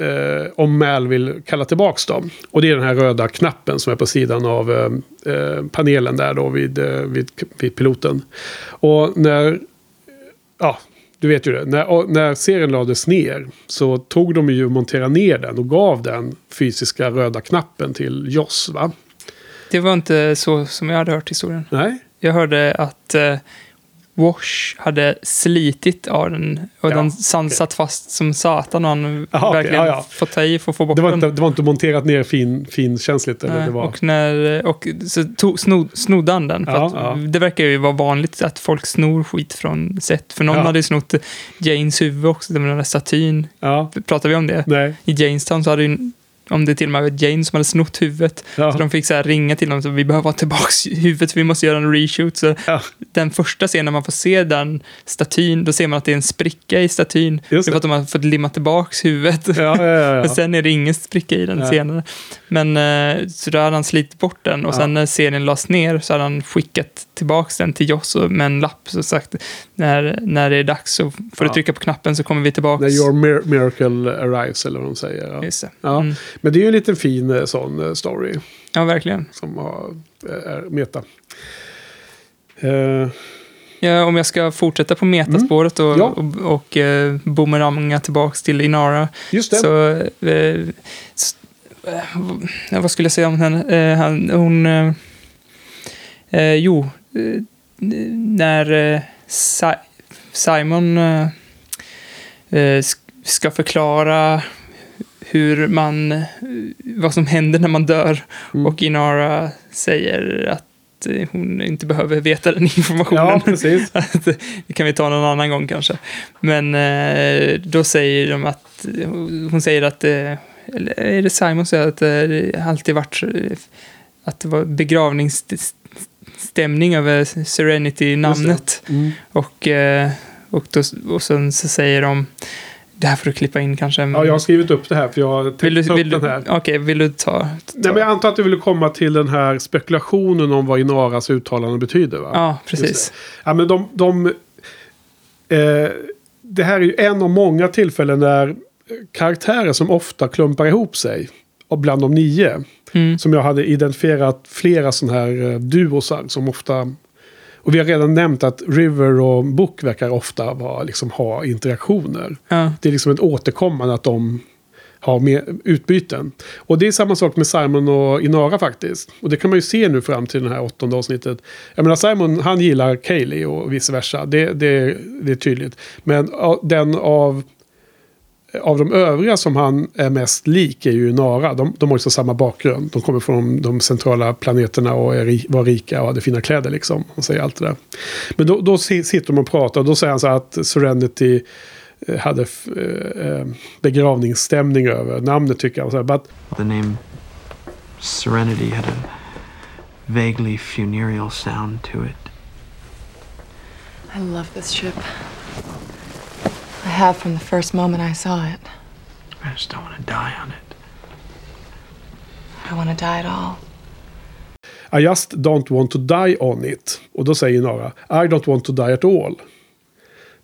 eh, om Mal vill kalla tillbaks dem. Och det är den här röda knappen som är på sidan av eh, eh, panelen där då vid, eh, vid, vid piloten. Och när, ja, du vet ju det. När, när serien lades ner så tog de ju och monterade ner den och gav den fysiska röda knappen till Joss va? Det var inte så som jag hade hört historien. Nej? Jag hörde att eh, Wash hade slitit av den och Ja, den san- satt fast som satan och han (laughs) okej, verkligen ja, ja. fått ta i för att få bort Det var, den. inte, det var inte monterat ner fin, finkänsligt. Eller Nej, det var, Och, när, och så tog, snod, snodde han den. För Ja. Det verkar ju vara vanligt att folk snor skit från set. För någon hade ju snott Janes huvud också, den där statyn. Pratar vi om det? nej. I Janestown så hade ju, om det till och med var Jane som hade snott huvudet. Ja. Så de fick så här ringa till dem, så vi behöver ha tillbaka huvudet, vi måste göra en reshoot. Så Ja. den första scenen man får se den statyn, då ser man att det är en spricka i statyn. Just Det är för att de har fått limma tillbaka huvudet. Ja, ja, ja, ja. (laughs) sen är det ingen spricka i den Nej. senare. Men eh, så då hade han slitit bort den och Ja. sen när serien lades ner så hade han skickat tillbaka den till Joss och- med en lapp så sagt när, när det är dags så får Ja. du trycka på knappen så kommer vi tillbaka. När your mir- miracle arrives eller vad de säger. Ja. Just det. Ja. Mm. Men det är ju en liten fin eh, sån eh, story ja, verkligen. som har, är meta. Eh, Ja, om jag ska fortsätta på metaspåret och, Mm. Ja. och, och eh, boomeranga tillbaka till Inara. just det. Så, eh, eh, vad skulle jag säga om henne? Eh, han, hon, eh, eh, jo, eh, när eh, Si- Simon eh, eh, sk- ska förklara hur man, eh, vad som händer när man dör Mm. och Inara säger att eh, hon inte behöver veta den (laughs) informationen. Ja, precis. (laughs) Att, det kan vi ta någon annan gång kanske. Men eh, då säger de att, hon säger att, eh, är det Simon säger att eh, det alltid varit, eh, att det var begravningsstämning över Serenity-namnet. Mm. Och, eh, och, då, och sen så säger de, det här får du klippa in kanske. men- Ja, jag har skrivit upp det här för jag vill du, vill den här. Okej, vill du ta? ta Nej, men jag antar att du ville komma till den här spekulationen om vad Inaras uttalande betyder. Va? Ja, precis. Ja, men de, de, eh, det här är ju en av många tillfällen där karaktärer som ofta klumpar ihop sig. Och bland de nio. Mm. Som jag hade identifierat flera sådana här eh, duosar som ofta... Och vi har redan nämnt att River och Book verkar ofta vara, liksom, ha interaktioner. Ja, Det är liksom ett återkommande att de har med utbyten. Och det är samma sak med Simon och Inara faktiskt. Och det kan man ju se nu fram till det här åttonde avsnittet. Jag menar Simon, han gillar Kaylee och vice versa. Det, det, det är tydligt. Men den av, av de övriga som han är mest lik är ju Inara. De, de har också samma bakgrund. De kommer från de, centrala planeterna och är, var rika och hade fina kläder liksom. Han säger allt det där. Men då, då si- sitter de och pratar och då säger han så här att Serenity eh, hade f- eh, eh, begravningsstämning över namnet tycker han. Så här, but, The name Serenity had a vaguely funereal sound to it. I love this ship. I have from the first moment I saw it. I just don't want to die on it. I want to die at all. I just don't want to die on it. Och då säger Nara, I don't want to die at all.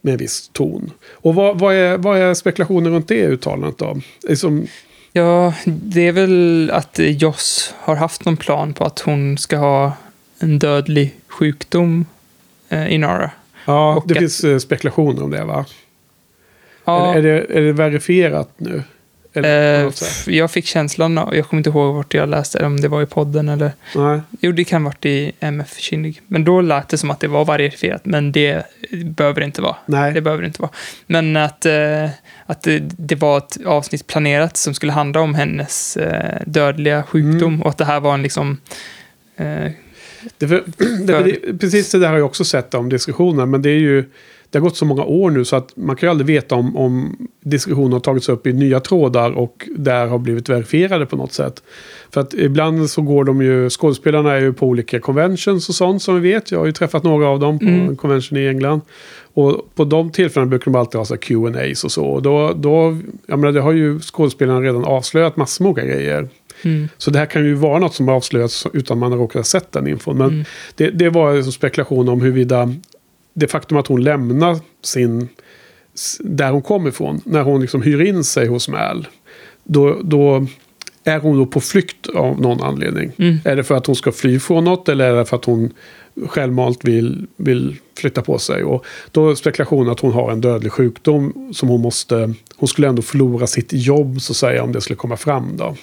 Med en viss ton. Och vad, vad, är, vad är spekulationen runt det uttalandet då? Liksom, Ja, det är väl att Joss har haft någon plan på att hon ska ha en dödlig sjukdom, eh, Inara. ja, Och det att- finns eh, spekulationer om det va? Ja, Är, är, det, är det verifierat nu? Eh, jag fick känslan av, jag kommer inte ihåg vart jag läste det, om det var i podden eller... Nej. Jo, det kan ha varit i MF Kinnig. Men då lät det som att det var verifierat, men det behöver det inte vara. Nej. Det behöver det inte vara. Men att, eh, att det, det var ett avsnitt planerat som skulle handla om hennes eh, dödliga sjukdom Mm. och att det här var en liksom... Eh, Det, för, (clears throat) det, precis det där har jag också sett om diskussioner. Men det är ju... Det har gått så många år nu så att man kan ju aldrig veta om, om diskussioner har tagits upp i nya trådar och där har blivit verifierade på något sätt. För att ibland så går de ju, skådespelarna är ju på olika conventions och sånt som vi vet. Jag har ju träffat några av dem på Mm. en convention i England. Och på de tillfällena brukar de alltid ha så Q&As och så. Och då, då, jag menar det har ju skådespelarna redan avslöjat massor med olika grejer. mm, Så det här kan ju vara något som har avslöjats utan man har råkat ha sett den infon. Men Mm. det, det var en spekulation om huruvida det faktum att hon lämnar sin, där hon kommer ifrån, när hon liksom hyr in sig hos Mal, då, då är hon då på flykt av någon anledning. Mm. Är det för att hon ska fly från något eller är det för att hon självmant vill, vill flytta på sig? Och då är spekulationen att hon har en dödlig sjukdom som hon måste... Hon skulle ändå förlora sitt jobb så att säga om det skulle komma fram då.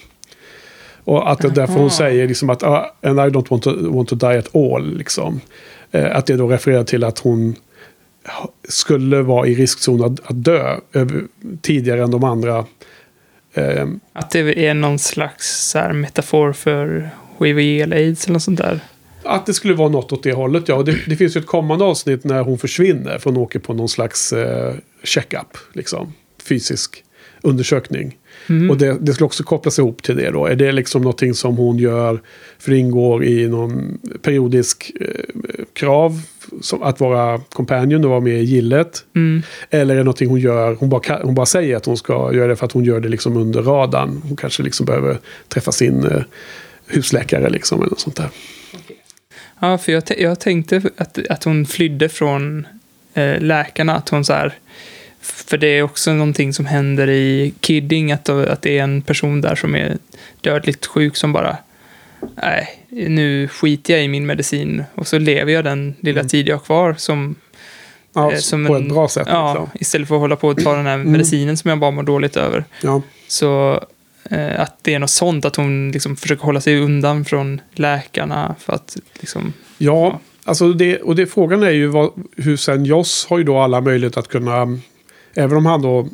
Och att det är därför hon säger liksom att ah, and I don't want to, want to die at all. Liksom. Eh, att det då refererar till att hon skulle vara i riskzon att, att dö tidigare än de andra. Eh, att det är någon slags så metafor för HIV eller aids eller något sånt där. att det skulle vara något åt det hållet, ja. Det, det finns ju ett kommande avsnitt när hon försvinner. För hon åker på någon slags eh, check-up, liksom. Fysisk undersökning. Mm. Och det, det skulle också kopplas ihop till det då. Är det liksom någonting som hon gör för det ingår i någon periodisk eh, krav som att vara companion och vara med i gillet? Mm. Eller är det någonting hon gör, hon bara, hon bara säger att hon ska göra det för att hon gör det liksom under radarn. Hon kanske liksom behöver träffa sin eh, husläkare liksom eller något sånt där. Ja, för jag, jag tänkte att, att hon flydde från eh, läkarna. Att hon så här, för det är också någonting som händer i Kidding, att, att det är en person där som är dödligt sjuk som bara nej, nu skiter jag i min medicin och så lever jag den lilla tid jag har kvar som, Ja, eh, som på ett bra sätt. Ja, Liksom. istället för att hålla på och ta den här medicinen som jag bara mår dåligt över. Ja. Så eh, att det är något sånt, att hon liksom försöker hålla sig undan från läkarna för att liksom, Ja, alltså det, och det, frågan är ju vad, hur sen Joss har ju då alla möjligheter att kunna, även om han då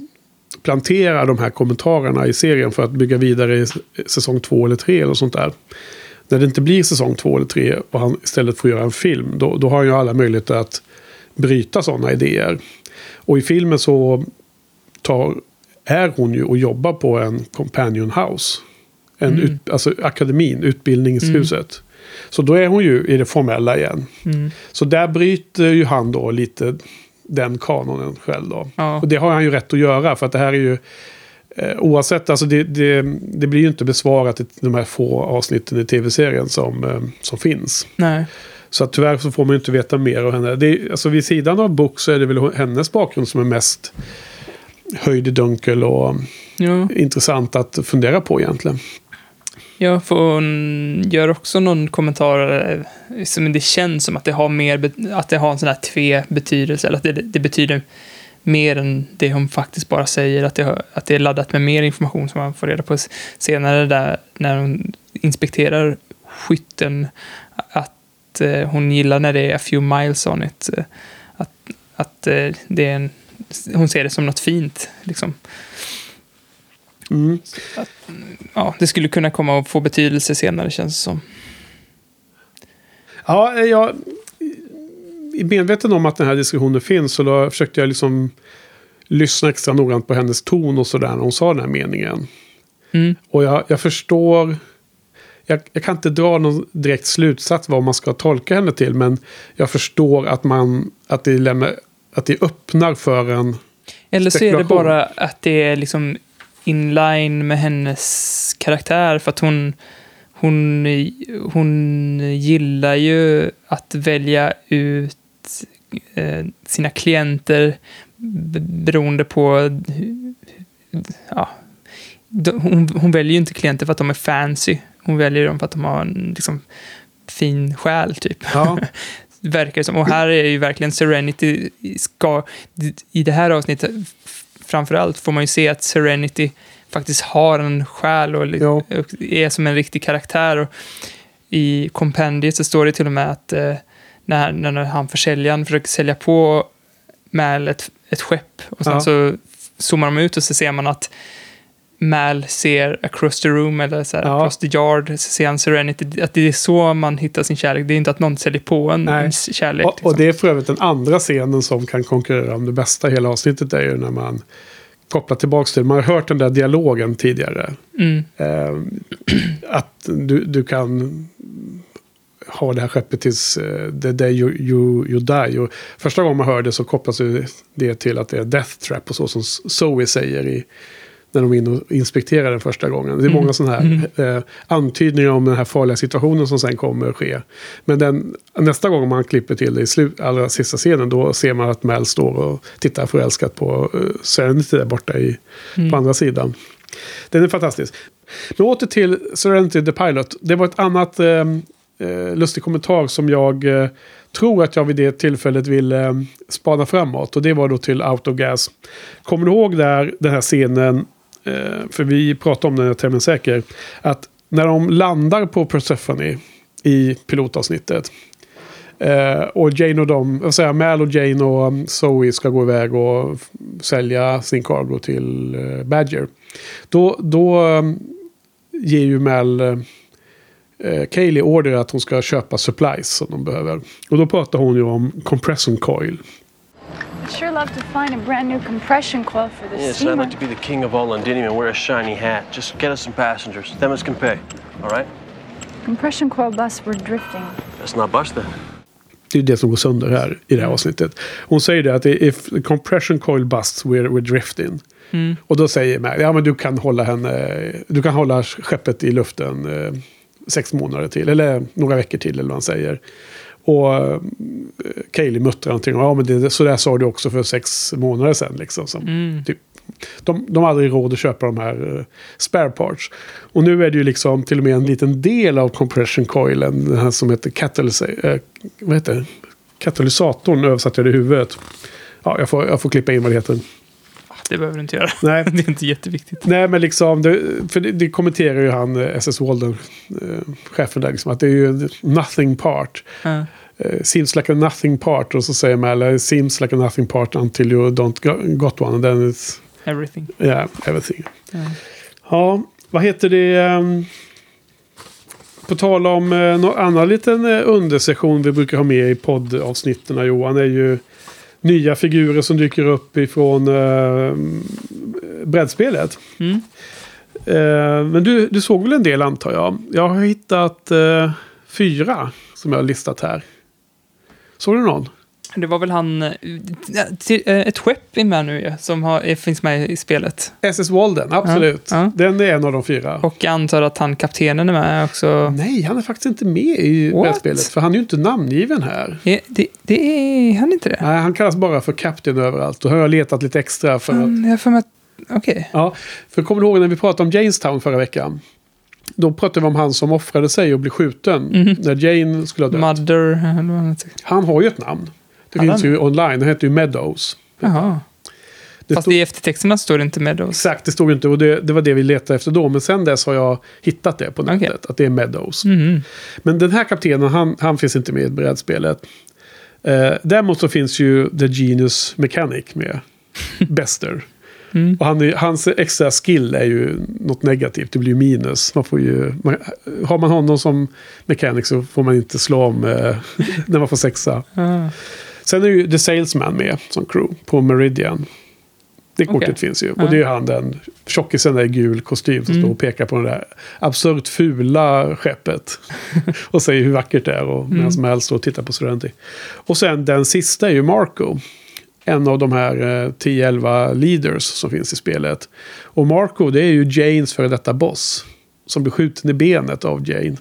planterar de här kommentarerna i serien för att bygga vidare i säsong två eller tre eller sånt där. När det inte blir säsong två eller tre och han istället får göra en film, då, då har han ju alla möjligheter att bryta sådana idéer. Och i filmen så tar, är hon ju och jobbar på en companion house. En Mm. ut, alltså akademin, utbildningshuset. Så då är hon ju i det formella igen. mm, Så där bryter ju han då lite den kanonen själv då. ja. Och det har han ju rätt att göra för att det här är ju eh, oavsett, alltså det, det, det blir ju inte besvarat i de här få avsnitten i tv-serien som, eh, som finns. Nej. Så att tyvärr så får man ju inte veta mer av henne. Det alltså vid sidan av Book så är det väl hennes bakgrund som är mest höjd i dunkel och Ja. intressant att fundera på egentligen. Ja, för hon gör också någon kommentar eh, som det känns som att det har mer, att det har en sån här tve-betydelse, eller att det, det betyder mer än det hon faktiskt bara säger, att det, att det är laddat med mer information som man får reda på senare där, när hon inspekterar skytten, att eh, hon gillar när det är a few miles on it, eh, att, att eh, det är en, hon ser det som något fint, liksom. Mm. Ja, det skulle kunna komma att få betydelse senare, känns det som. Ja, jag är medveten om att den här diskussionen finns. Så då försökte jag liksom lyssna extra noggrant på hennes ton och sådär när hon sa den här meningen. Mm. Och jag, jag förstår... Jag, jag kan inte dra någon direkt slutsats vad man ska tolka henne till. Men jag förstår att, man, att, det, lämnar, att det öppnar för en... Eller så är det bara att det är liksom inline med hennes karaktär. För att hon, hon, hon gillar ju att välja ut eh, sina klienter beroende på... Ja, hon, hon väljer ju inte klienter för att de är fancy. Hon väljer dem för att de har en liksom, fin själ, typ. Ja, (laughs) verkar det som. Och här är ju verkligen Serenity, ska, i det här avsnittet framförallt får man ju se att Serenity faktiskt har en själ och, Ja. och är som en riktig karaktär. Och I kompendiet så står det till och med att eh, när, när han försäljaren försöker sälja på Mal ett, ett skepp och sen Ja. så zoomar de ut och så ser man att Mal ser across the room eller så här, Ja. across the yard, ser han Serenity. Att det är så man hittar sin kärlek. Det är inte att någon säljer på en, en kärlek. och, och liksom. det är för övrigt den andra scenen som kan konkurrera om det bästa i hela avsnittet. är ju när man kopplar tillbaka till, man har hört den där dialogen tidigare. Mm. Eh, att du, du kan ha det här skeppet tills uh, the day you, you, you die. Och första gången man hör det så kopplas det till att det är death trap och så som Zoe säger i, när de är inne och inspekterar den första gången. Det är många sådana här eh, antydningar om den här farliga situationen som sen kommer att ske. Men den, nästa gång man klipper till det i slut, allra sista scenen då ser man att Mel står och tittar förälskat på uh, Serenity där borta i, på andra sidan. Den är fantastisk. Men åter till Serenity the Pilot. Det var ett annat eh, eh, lustig kommentar som jag eh, tror att jag vid det tillfället ville eh, spana framåt. Och det var då till Out of Gas. Kommer du ihåg där den här scenen, eh, Eh, för vi pratade om den, jag är tämligen säker, att när de landar på Persephone i pilotavsnittet Eh, och Jane och de, vad säger Mal och Jane och um, Zoe ska gå iväg och sälja sin cargo till eh, Badger. Då, då um, ger ju Mal eh, eh, Kaylee order att hon ska köpa supplies som de behöver. Och då pratar hon ju om compression coil. I'd sure love to find a brand new compression coil for the Yes, and I'd steamer. like to be the king of all Londinium and wear a shiny hat. Just get us some passengers. Them as can pay. All right? Compression coil busts were drifting. That's not bust then. Det är det som går sönder här i det här avsnittet. Hon säger det att if the compression coil busts we're, we're drifting. Mm. Och då säger Mac, ja men du kan hålla henne, du kan hålla skeppet i luften eh, sex månader till. Eller några veckor till eller vad han säger. Och eh, Kaeli muttrar någonting. Ja men det, så där sa du också för sex månader sedan. Liksom, som, Mm. typ, de, de har aldrig råd att köpa de här eh, spare parts. Och nu är det ju liksom till och med en liten del av compression coilen. Den här som heter catalysa- eh, vad heter det? katalysatorn översatt jag det i huvudet. Ja, jag får, jag får klippa in vad det heter. Det behöver du inte göra. Nej. (laughs) Det är inte jätteviktigt. Nej, men liksom, det, för det, det kommenterar ju han, eh, SS Walden, eh, chefen där, liksom, att det är ju nothing part. Ja. Eh, seems like a nothing part. Och så säger Mal, seems like a nothing part until you don't go- got one. And then it's, Everything. yeah, everything. Ja. Ja, vad heter det? ehm, på tal om eh, någon annan liten eh, undersession vi brukar ha med i poddavsnitten Johan är ju nya figurer som dyker upp ifrån eh, brädspelet. Mm. Eh, men du, du såg väl en del antar jag? Jag har hittat eh, fyra som jag har listat här. Såg du någon? Det var väl han... eh, eh, Ett skepp är med nu ja, som har, eh, finns med i spelet. SS Walden, absolut. Ja, ja. Den är en av de fyra. Och jag antar att han kaptenen är med också. Nej, han är faktiskt inte med i brädspelet. För han är ju inte namngiven här. Eh, Det, det är han inte det? Nej, han kallas bara för Captain överallt. Och har jag letat lite extra för att... Mm, jag har för mig att... Okej. Ja, för kommer du ihåg när vi pratade om Janestown förra veckan? Då pratade vi om han som offrade sig och blev skjuten. Mhm. När Jane skulle ha dött. Mother... Han har ju ett namn. Det Hade finns ju online. Det heter ju Meadows. Jaha. Det Fast stod- i eftertexterna står det inte Meadows. Exakt, det stod inte. Och det, det var det vi letade efter då. Men sen dess har jag hittat det på nätet. Okej. Att det är Meadows. Mhm. Men den här kaptenen, han, han finns inte med i brädspelet. Eh, däremot så finns ju The Genius Mechanic med. (laughs) Bester. Mm. Och han är, hans extra skill är ju något negativt. Det blir ju minus. Man får ju, man, har man honom som mechanic så får man inte slå om eh, (laughs) när man får sexa. Sen är ju The Salesman med som crew på Meridian. Det kortet Okej. finns ju. Och det är ju han den tjockisen i gul kostym som Mm. står och pekar på det där absurt fula skeppet. (laughs) och säger hur vackert det är. Och Mm. medan Mal står och tittar på Serenity. Och sen den sista är ju Marco. En av de här eh, 10-11 leaders som finns i spelet. Och Marco det är ju Janes före detta boss. Som blir skjuten i benet av Jane.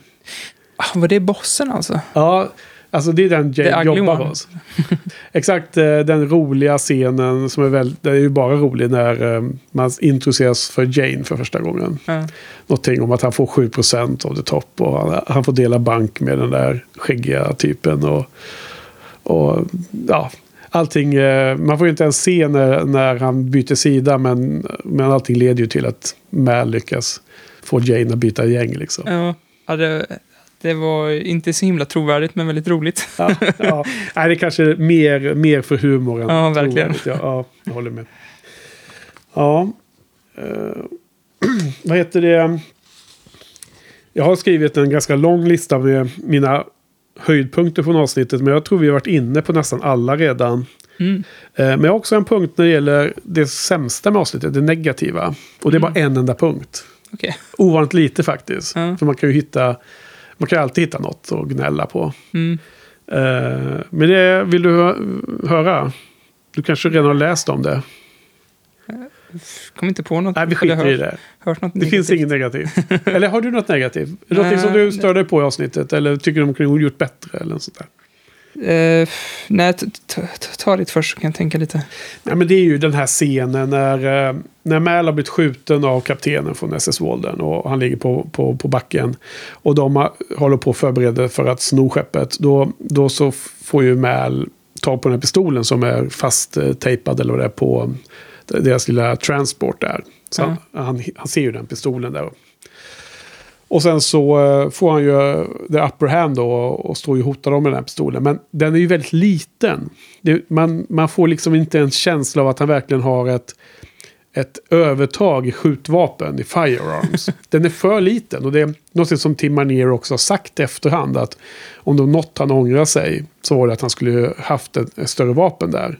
Ah, var det bossen alltså? Ja, alltså det är den ugly jobbar hos. (laughs) Exakt eh, den roliga scenen som är väl, det är ju bara rolig när eh, man introduceras för Jane för första gången. Ja. Någonting om att han får 7% av det topp och han, han får dela bank med den där skäggiga typen. Och, och ja, allting, eh, man får ju inte ens se när, när han byter sida men, men allting leder ju till att Mal lyckas få Jane att byta gäng liksom. Ja, ja det, det var inte så himla trovärdigt men väldigt roligt. (laughs) Ja, ja. Nej, det är kanske är mer, mer för humor än Ja, verkligen. Ja, ja, jag håller med. Ja. eh, (clears throat) vad heter det? Jag har skrivit en ganska lång lista med mina höjdpunkter från avsnittet. Men jag tror vi har varit inne på nästan alla redan. Mm. Eh, Men jag har också en punkt när det gäller det sämsta med avsnittet, det negativa. Och det är bara en enda punkt. Okej. Ovanligt lite faktiskt. Ja. För man kan ju hitta, man kan alltid hitta något att gnälla på. Mm. Eh, men det vill du hö- höra? Du kanske redan har läst om det? Kom inte på något. Nej, vi skiter i det. Hört något Det finns inget negativt. (laughs) eller har du något negativt? Någonting som Nej. du störde dig på i avsnittet? Eller tycker du de kunde gjort bättre? Eller något sånt där? Eh, nej, ta ditt först så kan jag tänka lite. Nej, men det är ju den här scenen när, eh, när Mal har blivit skjuten av kaptenen från SS Walden. Och han ligger på, på, på backen. Och de håller på att förbereda för att sno skeppet. Då, då så får ju Mal ta på den här pistolen som är fast eh, eller vad det är på deras lilla transport där. Så Ja. han, han, han ser ju den pistolen där. Och sen så eh, får han ju the upper hand då och står ju och hotar dem med den här pistolen. Men den är ju väldigt liten. Det, man, man får liksom inte en känsla av att han verkligen har ett, ett övertag i skjutvapen, i firearms. (laughs) den är för liten och det är något som Tim Manier också har sagt efterhand. Att om det var något han ångrar sig så var det att han skulle haft ett, ett större vapen där.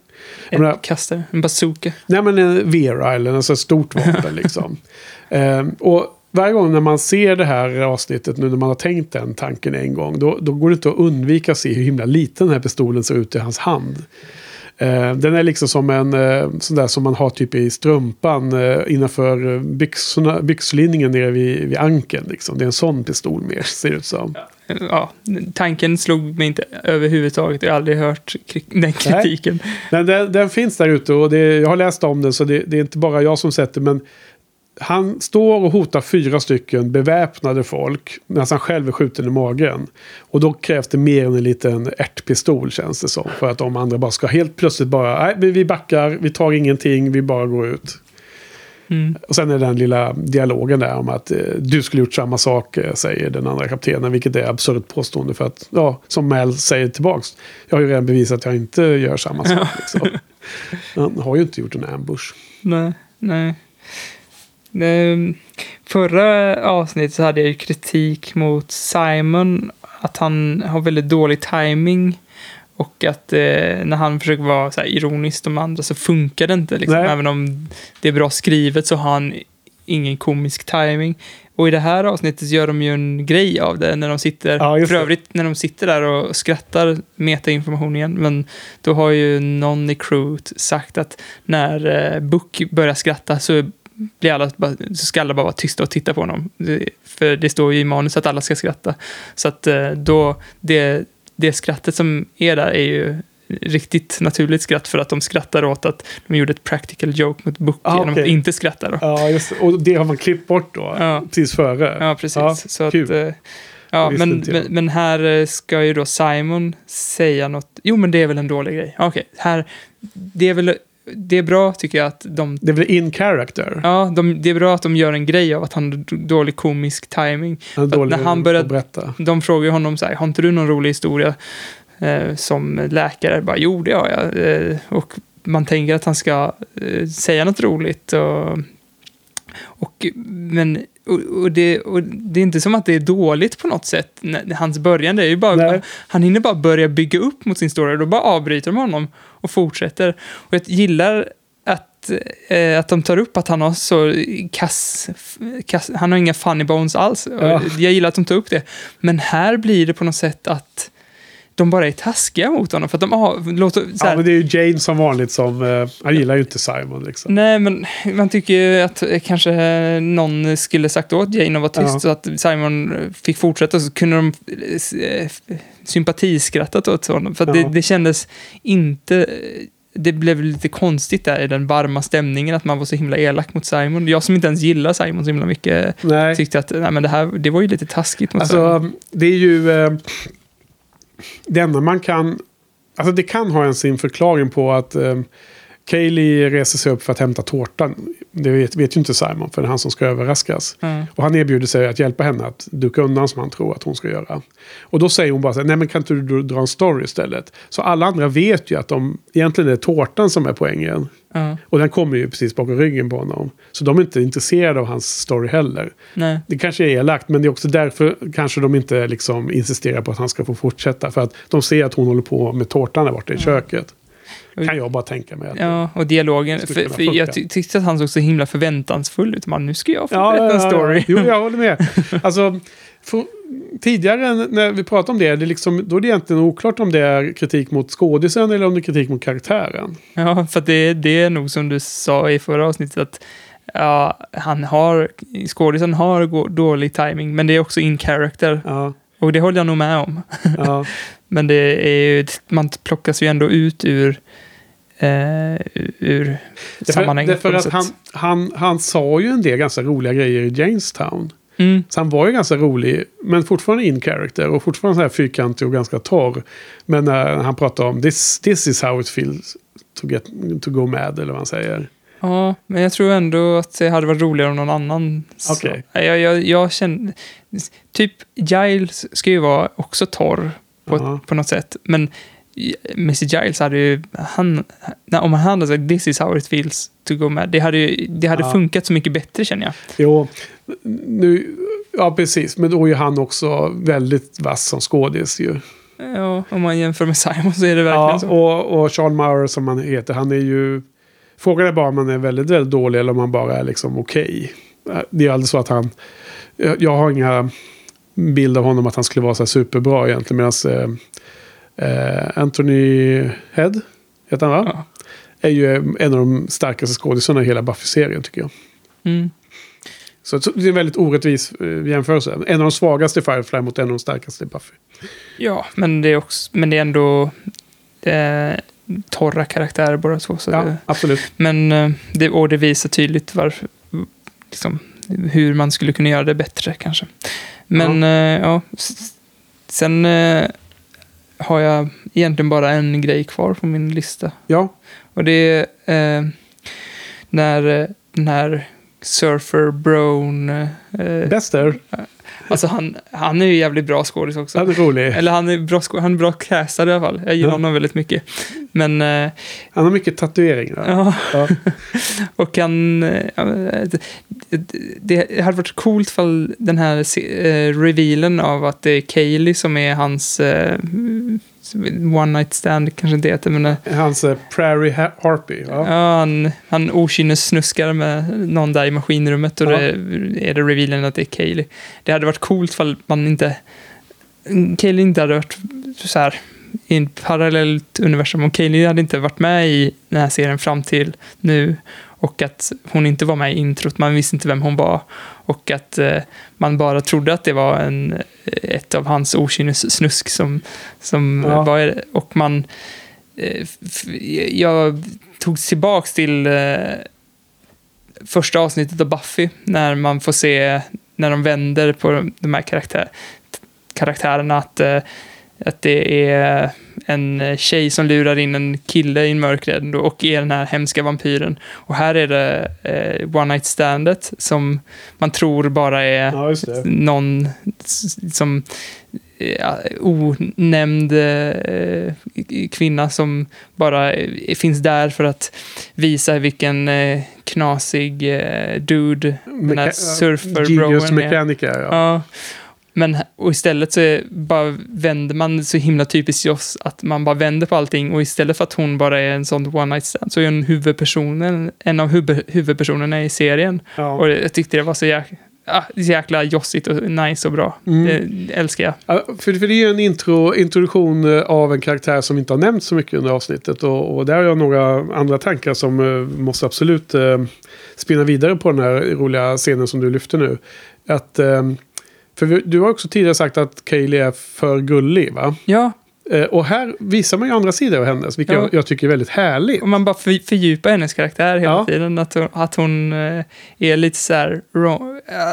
Menar- En kastare, en bazooka. Nej men en Vera eller en sån stort vapen (laughs) liksom. Ehm, och varje gång när man ser det här avsnittet, nu när man har tänkt den tanken en gång, då, då går det inte att undvika att se hur himla liten den här pistolen ser ut i hans hand. Eh, den är liksom som en eh, sån där som man har typ i strumpan eh, innanför eh, byxorna, byxlinningen nere vid, vid ankeln. Liksom. Det är en sån pistol mer, ser det ut som. Ja, tanken slog mig inte överhuvudtaget. Jag har aldrig hört kri- den kritiken. Men den, den finns där ute och det, jag har läst om den så det, det är inte bara jag som sett det. Men han står och hotar fyra stycken beväpnade folk medan han själv är skjuten i magen. Och då krävs det mer än en liten ärtpistol känns det som. För att de andra bara ska helt plötsligt bara, nej vi backar, vi tar ingenting, vi bara går ut. Mm. Och sen är den lilla dialogen där om att eh, du skulle gjort samma sak, eh, säger den andra kaptenen. Vilket är absurt påstående för att, ja, som Mel säger tillbaks. Jag har ju redan bevisat att jag inte gör samma sak. Liksom. Han har ju inte gjort en ambush. Nej, nej. Ehm, Förra avsnittet så hade jag ju kritik mot Simon. Att han har väldigt dålig timing Och att eh, när han försöker vara så här ironisk de andra så funkar det inte. Liksom. Även om det är bra skrivet så har han ingen komisk timing. Och i det här avsnittet gör de ju en grej av det när de sitter, Ja, för övrigt när de sitter där och skrattar metainformation igen. Men då har ju någon i crewet sagt att när eh, Book börjar skratta så blir alla, bara- så ska alla bara vara tysta och titta på honom. För det står ju i manus att alla ska skratta. Så att eh, då, det, det skrattet som är där är ju riktigt naturligt skratt för att de skrattar åt att de gjorde ett practical joke mot Book Ah, genom att inte skratta. Då. Ja, just. Och det har man klippt bort då. Ja. Precis före. Ja, precis. Ja, så att, kul. eh, ja, men, men, men här eh, ska ju då Simon säga något. Jo, men det är väl en dålig grej. Okej, här. Det är väl det är bra tycker jag att de Det väl in character. Ja, de, det är bra att de gör en grej av att han har dålig komisk timing. Han dålig när han att började- berätta. De frågar honom så här, har inte du någon rolig historia eh, som läkare? Bara, jo, det har jag. Eh, och man tänker att han ska eh, säga något roligt. Och, och, men, och, och, det, och det är inte som att det är dåligt på något sätt. Hans början, det är ju bara, Nej. han hinner bara börja bygga upp mot sin story. Då bara avbryter de honom och fortsätter. Och jag gillar att, eh, att de tar upp att han har så kass, kass han har inga funny bones alls. Ja. Jag gillar att de tar upp det. Men här blir det på något sätt att de bara är taskiga mot honom. För att de har, låter, så här, Ja, men det är ju Jane som vanligt som... eh, han gillar ju inte Simon liksom. Nej, men man tycker ju att eh, kanske någon skulle sagt åt Jane att vara tyst Ja. så att Simon fick fortsätta så kunde de eh, sympatiskrattat åt honom. För att Ja. det, det kändes inte... Det blev lite konstigt där i den varma stämningen att man var så himla elak mot Simon. Jag som inte ens gillar Simon så himla mycket Nej. tyckte att nej, men det här det var ju lite taskigt mot Simon. Alltså, det är ju... Eh, det enda man kan... Alltså det kan ha en sin förklaring på att eh, Kaylee reser sig upp för att hämta tårtan. Det vet, vet ju inte Simon, för det är han som ska överraskas. Mm. Och han erbjuder sig att hjälpa henne att duka undan som han tror att hon ska göra. Och då säger hon bara så här, nej men kan inte du dra en story istället? Så alla andra vet ju att de, egentligen är det tårtan som är poängen. Ja, Och den kommer ju precis bakom ryggen på honom. Så de är inte intresserade av hans story heller. nej. Det kanske är elakt, men det är också därför kanske de inte liksom insisterar på att han ska få fortsätta. För att de ser att hon håller på med tårtan där borta i köket. Kan jag bara tänka mig. Ja, och dialogen. För, för jag ty tyckte att han såg så himla förväntansfull ut. Man, nu ska jag få Ja, berätta en story. Ja. Jo, jag (laughs) håller med. Alltså, för, tidigare när vi pratade om det, det liksom, då är det egentligen oklart om det är kritik mot skådisen eller om det är kritik mot karaktären. Ja, för det, det är nog som du sa i förra avsnittet att ja, han har, skådisen har dålig timing, men det är också in character. Ja, Och det håller jag nog med om. ja. (laughs) Men det är ju, man plockas ju ändå ut ur, eh, ur Därför, sammanhanget. därför att han, han, han sa ju en del ganska roliga grejer i Jamestown. Mm, Så han var ju ganska rolig, men fortfarande in character och fortfarande så här fyrkantig och ganska torr. Men när han pratar om this, this is how it feels to, get, to go mad, eller vad han säger. ja, men jag tror ändå att det hade varit roligare om någon annan. Okej. Jag, jag, jag känner, typ Giles ska ju vara också torr på, Ja. på något sätt. Men Mr. Giles hade ju, han, om han hade sagt this is how it feels to go mad, det hade, ju, det hade Ja. funkat så mycket bättre känner jag. Jo, nu, ja precis. Men då är ju han också väldigt vass som skådis ju. Ja, om man jämför med Simon så är det verkligen Ja, så. och, och Sean Maurer som han heter, han är ju... Frågan är bara om han är väldigt, väldigt dålig eller om han bara är liksom okej. Det är aldrig så att han... Jag har inga bild av honom att han skulle vara så här superbra egentligen. Medan eh, eh, Anthony Head, heter han va? Ja. Är ju en av de starkaste skådisarna i hela Buffy-serien tycker jag. Mm. Så, det är en väldigt orättvis eh, jämförelse. En av de svagaste i Firefly mot en av de starkaste i Buffy. Ja, men det är, också, men det är ändå eh, torra karaktärer båda två. Så Ja, det, absolut. men eh, det, och det visar tydligt varför, liksom, hur man skulle kunna göra det bättre kanske. Men ja, ja s- sen eh, har jag egentligen bara en grej kvar på min lista. Ja, Och det är eh, när eh, den här Surfer Brown... Eh, Bester. alltså han, han är ju jävligt bra skådis också. Han är rolig. Eller han är bra, han är bra castad i alla fall. Jag gillar Ja. honom väldigt mycket. Men, eh, Han har mycket tatueringar. ja. Ja. (laughs) Och han... eh, ja, det, det, det hade varit coolt fall den här eh, revealen av att det är Kaylee som är hans eh, one night stand, kanske inte heter, men... Hans eh, Prairie Ha- Harpy. Ja. Ja, han, han okynnessnuskar med någon där i maskinrummet och Ja. det är det revealen att det är Kaylee. Det hade varit coolt fall man inte... Kaylee inte hade varit så här i en parallellt universum. Om Kaylee hade inte varit med i den här serien fram till nu och att hon inte var med i introt, man visste inte vem hon var och att eh, man bara trodde att det var en, ett av hans okynnessnusk som, som Ja. var. Och man... Eh, jag tog tillbaks till eh, första avsnittet av Buffy när man får se när de vänder på de här karaktär, karaktärerna att, eh, att det är en tjej som lurar in en kille i en mörkrädd och är den här hemska vampyren. Och här är det eh, One Night Standet som man tror bara är Ja, någon som ja, onämnd eh, kvinna som bara eh, finns där för att visa vilken eh, knasig eh, dude den här surfer-broen Genius är. Mechanica, ja. Ja. Men och istället så är, bara vänder man så himla typiskt Joss att man bara vänder på allting och istället för att hon bara är en sån one night stand så är hon huvudpersonen, en av huvud, huvudpersonerna i serien. Ja. Och jag tyckte det var så jäkla, ah, jäkla jossigt och nice och bra. Mm. Det älskar jag. Ja, för, för det är ju en intro, introduktion eh, av en karaktär som inte har nämnts så mycket under avsnittet. Och, och där har jag några andra tankar som eh, måste absolut eh, spinna vidare på den här roliga scenen som du lyfter nu. Att, eh, för du har också tidigare sagt att Kaylee är för gullig, va? Ja, Eh, och här visar man ju andra sidor av hennes, vilket Ja. jag, jag tycker är väldigt härligt. och man bara för, fördjupar hennes karaktär hela Ja. tiden. Att hon, att hon eh, är lite så här,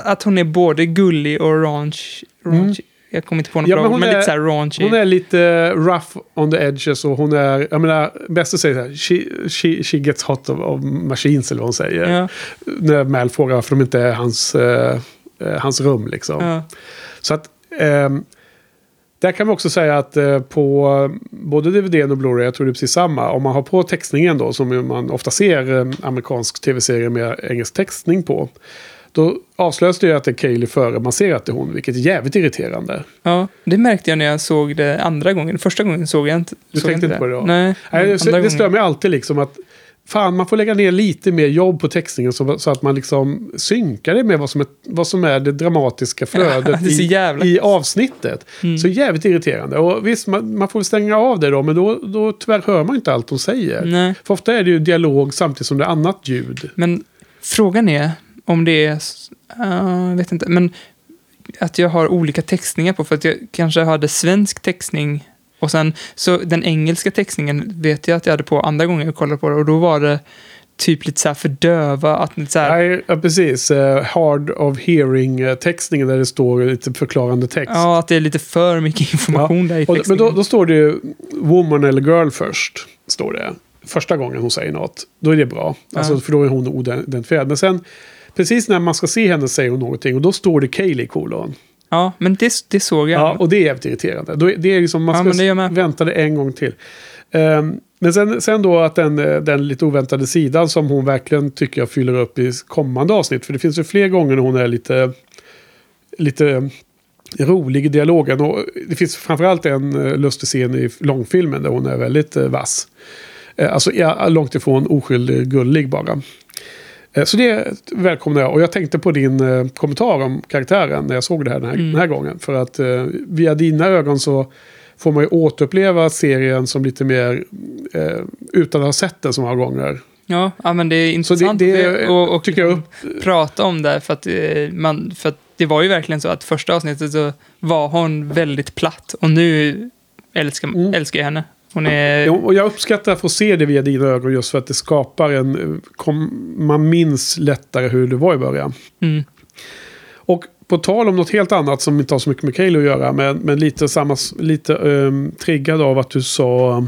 att hon är både gullig och raunch. raunch. Jag kommer inte på något Mm. Ja, bra men ord, hon men är- lite så här raunchy. Hon är lite rough on the edges och hon är, jag menar, bäst säger så här, she, she, she gets hot of, of machines eller vad hon säger. Ja, När Mal frågar varför de inte är hans, eh, hans rum liksom. ja. Så att ehm, där kan man också säga att eh, på både DVD och Blu-ray, jag tror det är precis samma. Om man har på textningen då, som man ofta ser eh, amerikansk tv-serie med engelsk textning på. Då avslöjas det ju att det är Kaylee före man ser att det är hon, vilket är jävligt irriterande. Ja, det märkte jag när jag såg det andra gången. Första gången såg jag inte Du såg tänkte inte på det då? Nej, Nej, det, det stör mig alltid liksom att fan, man får lägga ner lite mer jobb på textningen så, så att man liksom synkar det med vad som är, vad som är det dramatiska flödet det i, i avsnittet. Mm. Så jävligt irriterande. Och visst, man, man får stänga av det då, men då, då tyvärr hör man inte allt de säger. Nej, För ofta är det ju dialog samtidigt som det är annat ljud. men frågan är om det är... jag vet inte, men att jag har olika textningar på. För att jag kanske hade svensk textning och sen så den engelska textningen vet jag att jag hade på andra gånger jag kollade på det och då var det typ lite så här för döva. Att så här, ja, precis. Eh, hard of hearing-textningen där det står lite förklarande text. ja, att det är lite för mycket information där i Och, textningen. men då, då står det ju woman eller girl först. Står det. Första gången hon säger något. Då är det bra. Alltså, Ja. För då är hon oidentifierad. Men sen, precis när man ska se henne säger hon någonting. Och då står det Kaylee kolon. Ja, men det, det såg jag. Ja, och det är jävligt irriterande. Det är liksom, man Ja, ska med. vänta det en gång till. Ehm, men sen, sen då att den, eh, den lite oväntade sidan som hon verkligen tycker jag fyller upp i kommande avsnitt. För det finns ju fler gånger när hon är lite, lite rolig i dialogen. Och det finns framförallt en eh, lustig scen i långfilmen där hon är väldigt eh, vass. Eh, Alltså ja, långt ifrån oskyldig gullig bara. Eh, Så det välkomnar jag. Och jag tänkte på din eh, kommentar om karaktären när jag såg det här den här, den här gången. För att eh, via dina ögon så får man ju återuppleva serien som lite mer eh, utan att ha sett den så många gånger. Ja, ja men det är Så det, intressant det att- och, och tycker jag upp. prata om det. För att, man, för att det var ju verkligen så att första avsnittet så var hon väldigt platt. Och nu älskar, Mm. älskar jag henne. Hon är... Ja, och jag uppskattar att få se det via dina ögon just för att det skapar en... Kom, man minns lättare hur det var i början. Mm. Och på tal om något helt annat som inte har så mycket med Kaeli att göra, men, men lite, samma, lite um, triggad av att du sa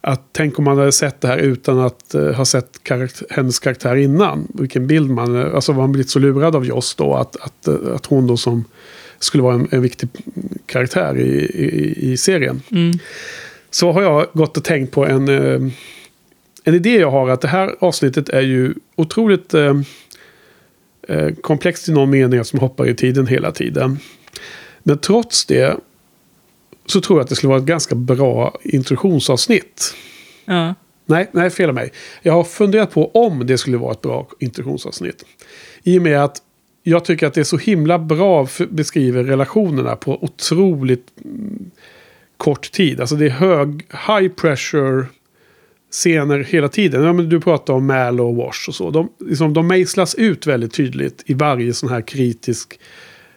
att tänk om man hade sett det här utan att eh, ha sett karakt- hennes karaktär innan. Vilken bild man... eh, Alltså var man blivit så lurad av Joss då att, att, eh, att hon då som skulle vara en, en viktig karaktär i, i, i serien. Mm. Så har jag gått och tänkt på en, eh, en idé jag har. Att det här avsnittet är ju otroligt eh, eh, komplext i någon mening som hoppar i tiden hela tiden. Men trots det så tror jag att det skulle vara ett ganska bra introduktionsavsnitt. Ja. Nej, nej, fel av mig. Jag har funderat på om det skulle vara ett bra introduktionsavsnitt. I och med att jag tycker att det är så himla bra beskriver relationerna på otroligt mm, kort tid. Alltså det är hög, high pressure scener hela tiden. Ja, men du pratar om Mal och Wash och så. De, liksom, de mejslas ut väldigt tydligt i varje sån här kritisk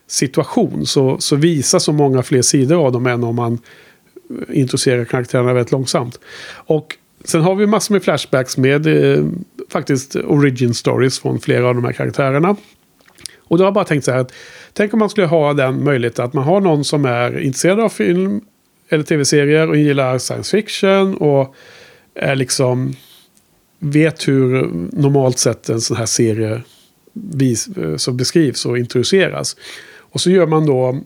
situation. Så, så visar så många fler sidor av dem än om man eh, introducerar karaktärerna väldigt långsamt. Och sen har vi massor med flashbacks med eh, faktiskt origin stories från flera av de här karaktärerna. Och då har jag bara tänkt så här att tänk om man skulle ha den möjligheten att man har någon som är intresserad av film eller tv-serier och gillar science fiction och är liksom vet hur normalt sett en sån här serie vis, eh, som beskrivs och introduceras. Och så gör man då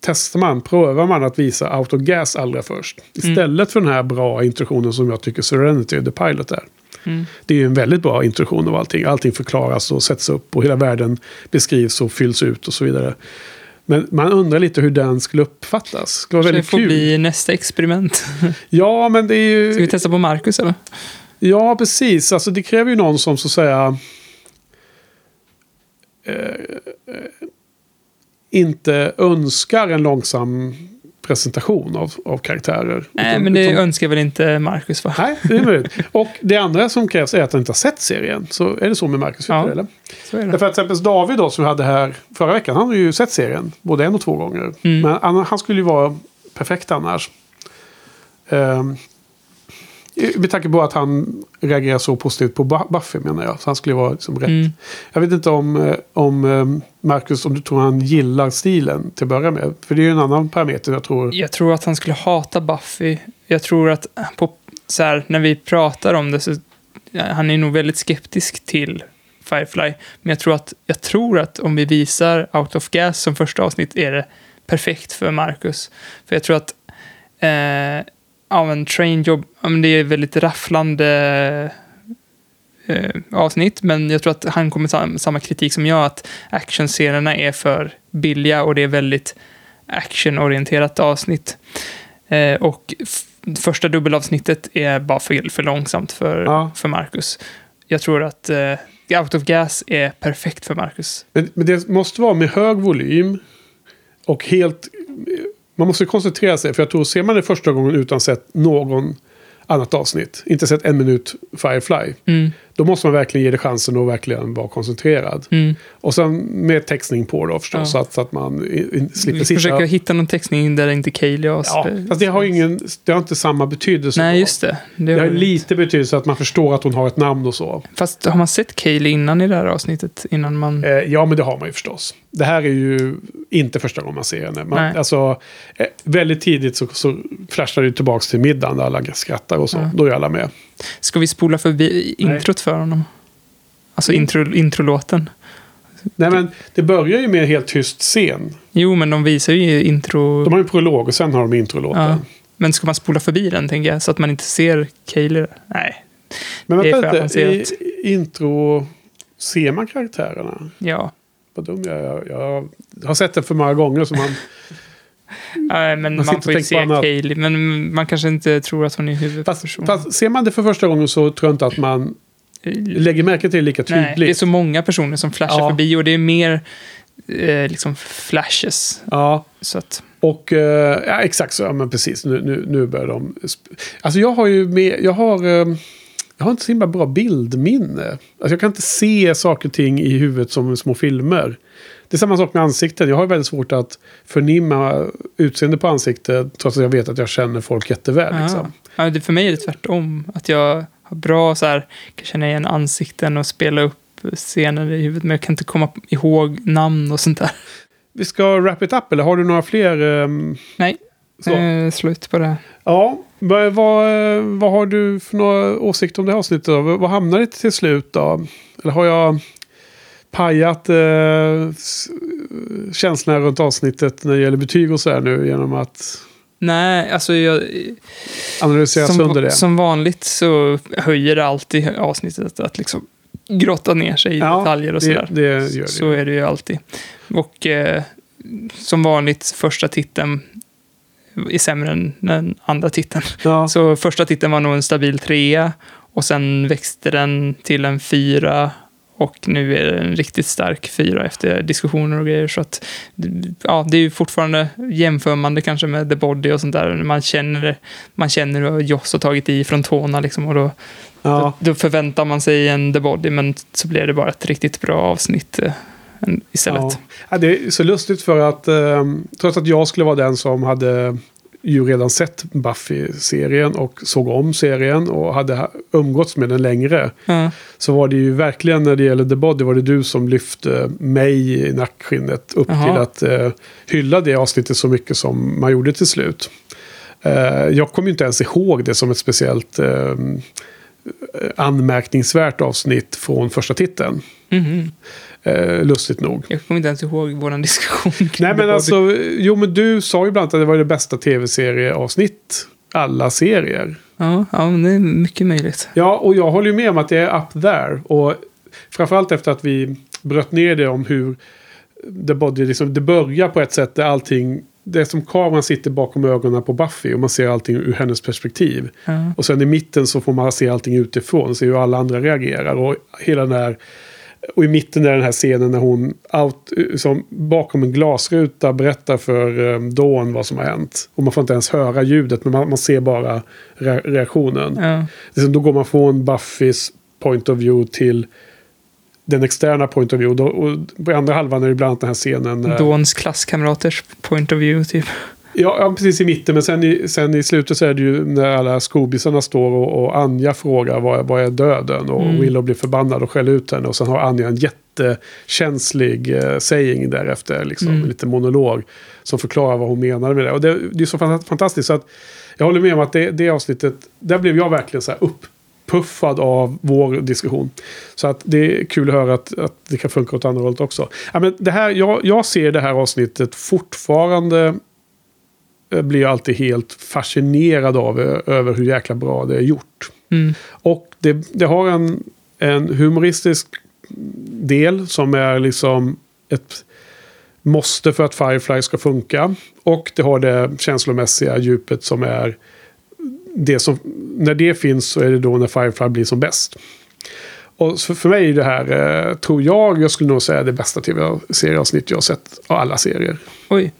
testar man, prövar man att visa out of gas allra först. Istället för den här bra introduktionen som jag tycker Serenity the Pilot är. Mm. Det är ju en väldigt bra introduktion av allting. Allting förklaras och sätts upp och hela världen beskrivs och fylls ut och så vidare. Men man undrar lite hur den skulle uppfattas. Det skulle vara Så det väldigt får kul. bli nästa experiment. (laughs) Ja, men det är ju... Ska vi testa på Marcus eller? Ja, precis. Alltså det kräver ju någon som så att säga... Eh, eh, inte önskar en långsam presentation av, av karaktärer. Nej, Utan- men det utan- önskar väl inte Marcus va? Nej, det är möjligt. Och det andra som krävs är att han inte har sett serien. Så är det så med Marcus Ja. Eller? Så är det. Därför att till exempel David då, som vi hade här förra veckan, han har ju sett serien. Både en och två gånger. Mm. Men han, han skulle ju vara perfekt annars. Um, med tanke på att han reagerar så positivt på Bu- Buffy menar jag. Så han skulle vara liksom rätt. Mm. Jag vet inte om, eh, om eh, Marcus, om du tror han gillar stilen till att börja med. För det är ju en annan parameter jag tror. Jag tror att han skulle hata Buffy. Jag tror att på, så här, när vi pratar om det så han är nog väldigt skeptisk till Firefly. Men jag tror att, jag tror att om vi visar Out of Gas som första avsnitt är det perfekt för Marcus. För jag tror att eh, ja, men Train Job, ja, men det är väldigt rafflande eh, avsnitt, men jag tror att han kommer sam samma kritik som jag, att actionscenerna är för billiga och det är väldigt actionorienterat avsnitt. Eh, och första dubbelavsnittet är bara för, för långsamt för, Ja. för Marcus. Jag tror att eh, Out of Gas är perfekt för Marcus. Men, men det måste vara med hög volym. Och helt... Man måste koncentrera sig. För jag tror, ser man det första gången utan sett någon annat avsnitt. Inte sett en minut Firefly. Mm, då måste man verkligen ge det chansen och verkligen vara koncentrerad. mm. Och sen med textning på då förstås. Ja. Så, att, så att man slipper Vi sitta... försöker hitta någon textning där inte Kaeli har... Ja, fast det har, ingen, det har inte samma betydelse. Nej, då. just det. Det Det har har det. lite betydelse att man förstår att hon har ett namn och så. Fast har man sett Kaeli innan i det här avsnittet? Innan man... Eh, ja, men det har man ju förstås. Det här är ju inte första gången man ser henne. Man, Nej. alltså, eh, väldigt tidigt så, så flashar det tillbaka till middagen där alla skrattar och så. Ja. Då är alla med. Ska vi spola förbi introt för honom? Alltså Mm. intro, introlåten. Nej, men det börjar ju med en helt tyst scen. Jo, men de visar ju intro... De har en prolog och sen har de introlåten. ja. Men ska man spola förbi den, tänker jag, så att man inte ser Kaeli? Nej. Men vänta lite, i intro ser man karaktärerna? Ja. vad dum jag är. Jag har sett den för många gånger så man... (laughs) Men Man man, får ju se. Kaylee, men man kanske inte tror att hon är Fast, huvudperson. fast ser man det för första gången så tror jag inte att man lägger märke till det lika Nej, det är tydligt. så många personer som flashar Ja. förbi och det är mer eh, liksom flashes. Ja, Så att, och eh, ja, exakt så. Ja, men precis. Nu, nu, nu börjar de... Alltså jag har ju med... Jag har... eh, Jag har inte så himla bra bildminne. Alltså jag kan inte se saker och ting i huvudet som små filmer. Det är samma sak med ansikten. Jag har väldigt svårt att förnimma utseende på ansiktet trots att jag vet att jag känner folk jätteväl. ja. Liksom. Ja, det, för mig är det tvärtom. Att jag har bra så här, kan känna igen ansikten och spela upp scener i huvudet, men jag kan inte komma ihåg namn och sånt där. Vi ska wrap it up, eller har du några fler? ehm, Nej. Eh, slut på det. Ja, vad, vad, vad har du för några åsikter om det här avsnittet? Då? Vad hamnar det till slut då? Eller har jag pajat eh, känslorna runt avsnittet när det gäller betyg och så här nu genom att Nej, alltså jag, analysera sönder som, det? som vanligt så höjer det alltid avsnittet att, att liksom grotta ner sig i Ja, detaljer och det, sådär. det gör det. Så är det ju alltid. Och eh, som vanligt, första titeln är sämre än den andra titeln. ja. (laughs) Så första titeln var nog en stabil trea och sen växte den till en fyra och nu är det en riktigt stark fyra efter diskussioner och grejer. Så att, ja, det är ju fortfarande jämför man det kanske med The Body och sånt där. Man känner, man känner hur Joss har tagit i från tårna liksom och då, ja. då, då förväntar man sig en The Body men så blir det bara ett riktigt bra avsnitt eh, istället. Ja. Det är så lustigt för att ehm, trots att jag skulle vara den som hade ju redan sett Buffy-serien och såg om serien och hade ha- umgåtts med den längre. Ja. Så var det ju verkligen när det gäller The Body var det du som lyfte mig i nackskinnet upp Jaha. till att eh, hylla det avsnittet så mycket som man gjorde till slut. Eh, jag kommer ju inte ens ihåg det som ett speciellt eh, anmärkningsvärt avsnitt från första titeln. Mhm. Eh, lustigt nog. Jag kommer inte ens ihåg vår diskussion. Nej men alltså, jo men du sa ju bland annat att det var det bästa tv-serieavsnitt. Alla serier. Ja, ja, men det är mycket möjligt. Ja, och jag håller ju med om att det är up there. Och framförallt efter att vi bröt ner det om hur The Body, liksom, det börjar på ett sätt där allting, det är som kameran sitter bakom ögonen på Buffy och man ser allting ur hennes perspektiv. Ja. Och sen i mitten så får man se allting utifrån, se hur alla andra reagerar. Och hela den här... Och i mitten är den här scenen när hon out, som bakom en glasruta berättar för um, Dawn vad som har hänt. Och man får inte ens höra ljudet, men man, man ser bara re reaktionen. Ja. Liksom, då går man från Buffys point of view till den externa point of view. Då, och på andra halvan är det bland annat den här scenen. när- Dawns klasskamraters point of view, typ. Ja, ja, precis i mitten. Men sen i, sen i slutet så är det ju när alla skobisarna står och, och Anja frågar vad, är- vad är döden? Och Mm. Willow blir förbannad och skäller ut henne. Och sen har Anja en jättekänslig eh, saying därefter. Liksom, Mm. En liten monolog som förklarar vad hon menade med det. Och det, det är så fant- fantastiskt. Så att jag håller med om att det, det avsnittet, där blev jag verkligen så här uppuffad av vår diskussion. Så att det är kul att höra att, att det kan funka åt andra hållet också. Ja, men det här, jag, jag ser det här avsnittet fortfarande eh, blir jag alltid helt fascinerad av eh, över hur jäkla bra det är gjort. Mm. Och det, det har en, en humoristisk del som är liksom ett måste för att Firefly ska funka. Och det har det känslomässiga djupet som är det som, när det finns så är det då när Firefly blir som bäst. Och för mig är det här, eh, tror jag, jag skulle nog säga det bästa tv-serieavsnitt jag har sett av alla serier. Oj.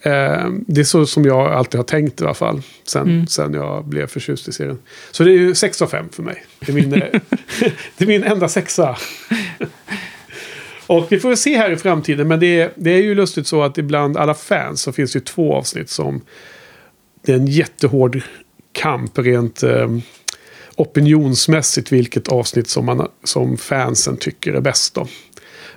Eh, det är så som jag alltid har tänkt i alla fall. Sen, Mm. sen jag blev förtjust i serien. Så det är ju 6 av 5 för mig. Det är min, eh, (laughs) det är min enda sexa. (laughs) Och vi får väl se här i framtiden. Men det är, det är ju lustigt så att ibland alla fans så finns det ju två avsnitt som det är en jättehård kamp rent eh, opinionsmässigt vilket avsnitt som, man, som fansen tycker är bäst. Då.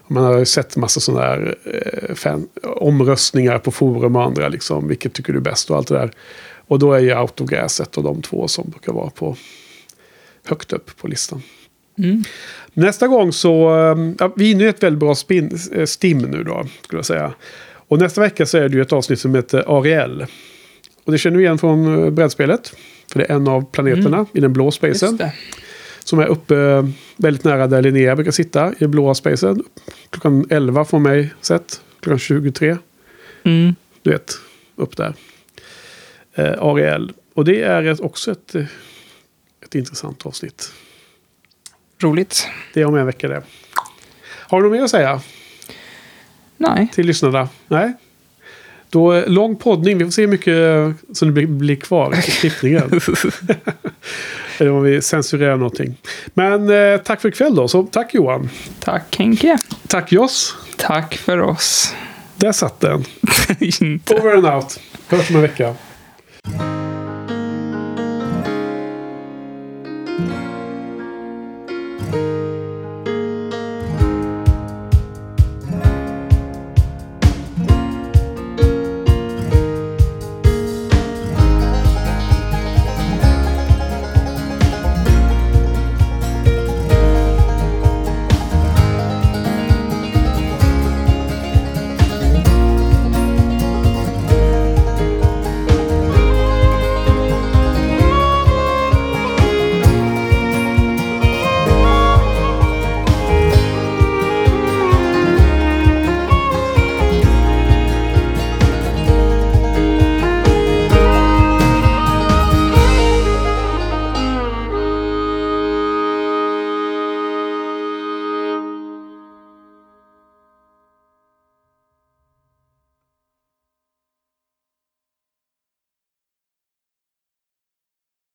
Man har ju sett massa sådana här eh, fan, omröstningar på forum och andra. Liksom, vilket tycker du är bäst och allt det där. Och då är ju Autogas ett av de två som brukar vara på högt upp på listan. Mm. Nästa gång så, eh, ja, vi är inne i ett väldigt bra spin, stim nu då, skulle jag säga. Och nästa vecka så är det ju ett avsnitt som heter Ariel. Och det känner vi igen från eh, brädspelet. För det är en av planeterna i den blå spacen. Som är uppe eh, väldigt nära där Linnea brukar sitta i blåa spacen. Klockan 11 får mig sett. Klockan 23. Mm. Du vet, upp där. Eh, Ariel. Och det är ett, också ett, eh, ett intressant avsnitt. Roligt. Det är om en vecka det. Har du något mer att säga Nej. till lyssnarna? Nej? Då, eh, lång poddning. Vi får se hur mycket eh, som det blir, blir kvar i klippningen. (laughs) (laughs) Eller om vi censurerar någonting. Men eh, tack för ikväll då. Så tack Johan. Tack Henke. Tack Joss. Tack för oss. Där satt den. (laughs) Over and out. Hörs om en vecka.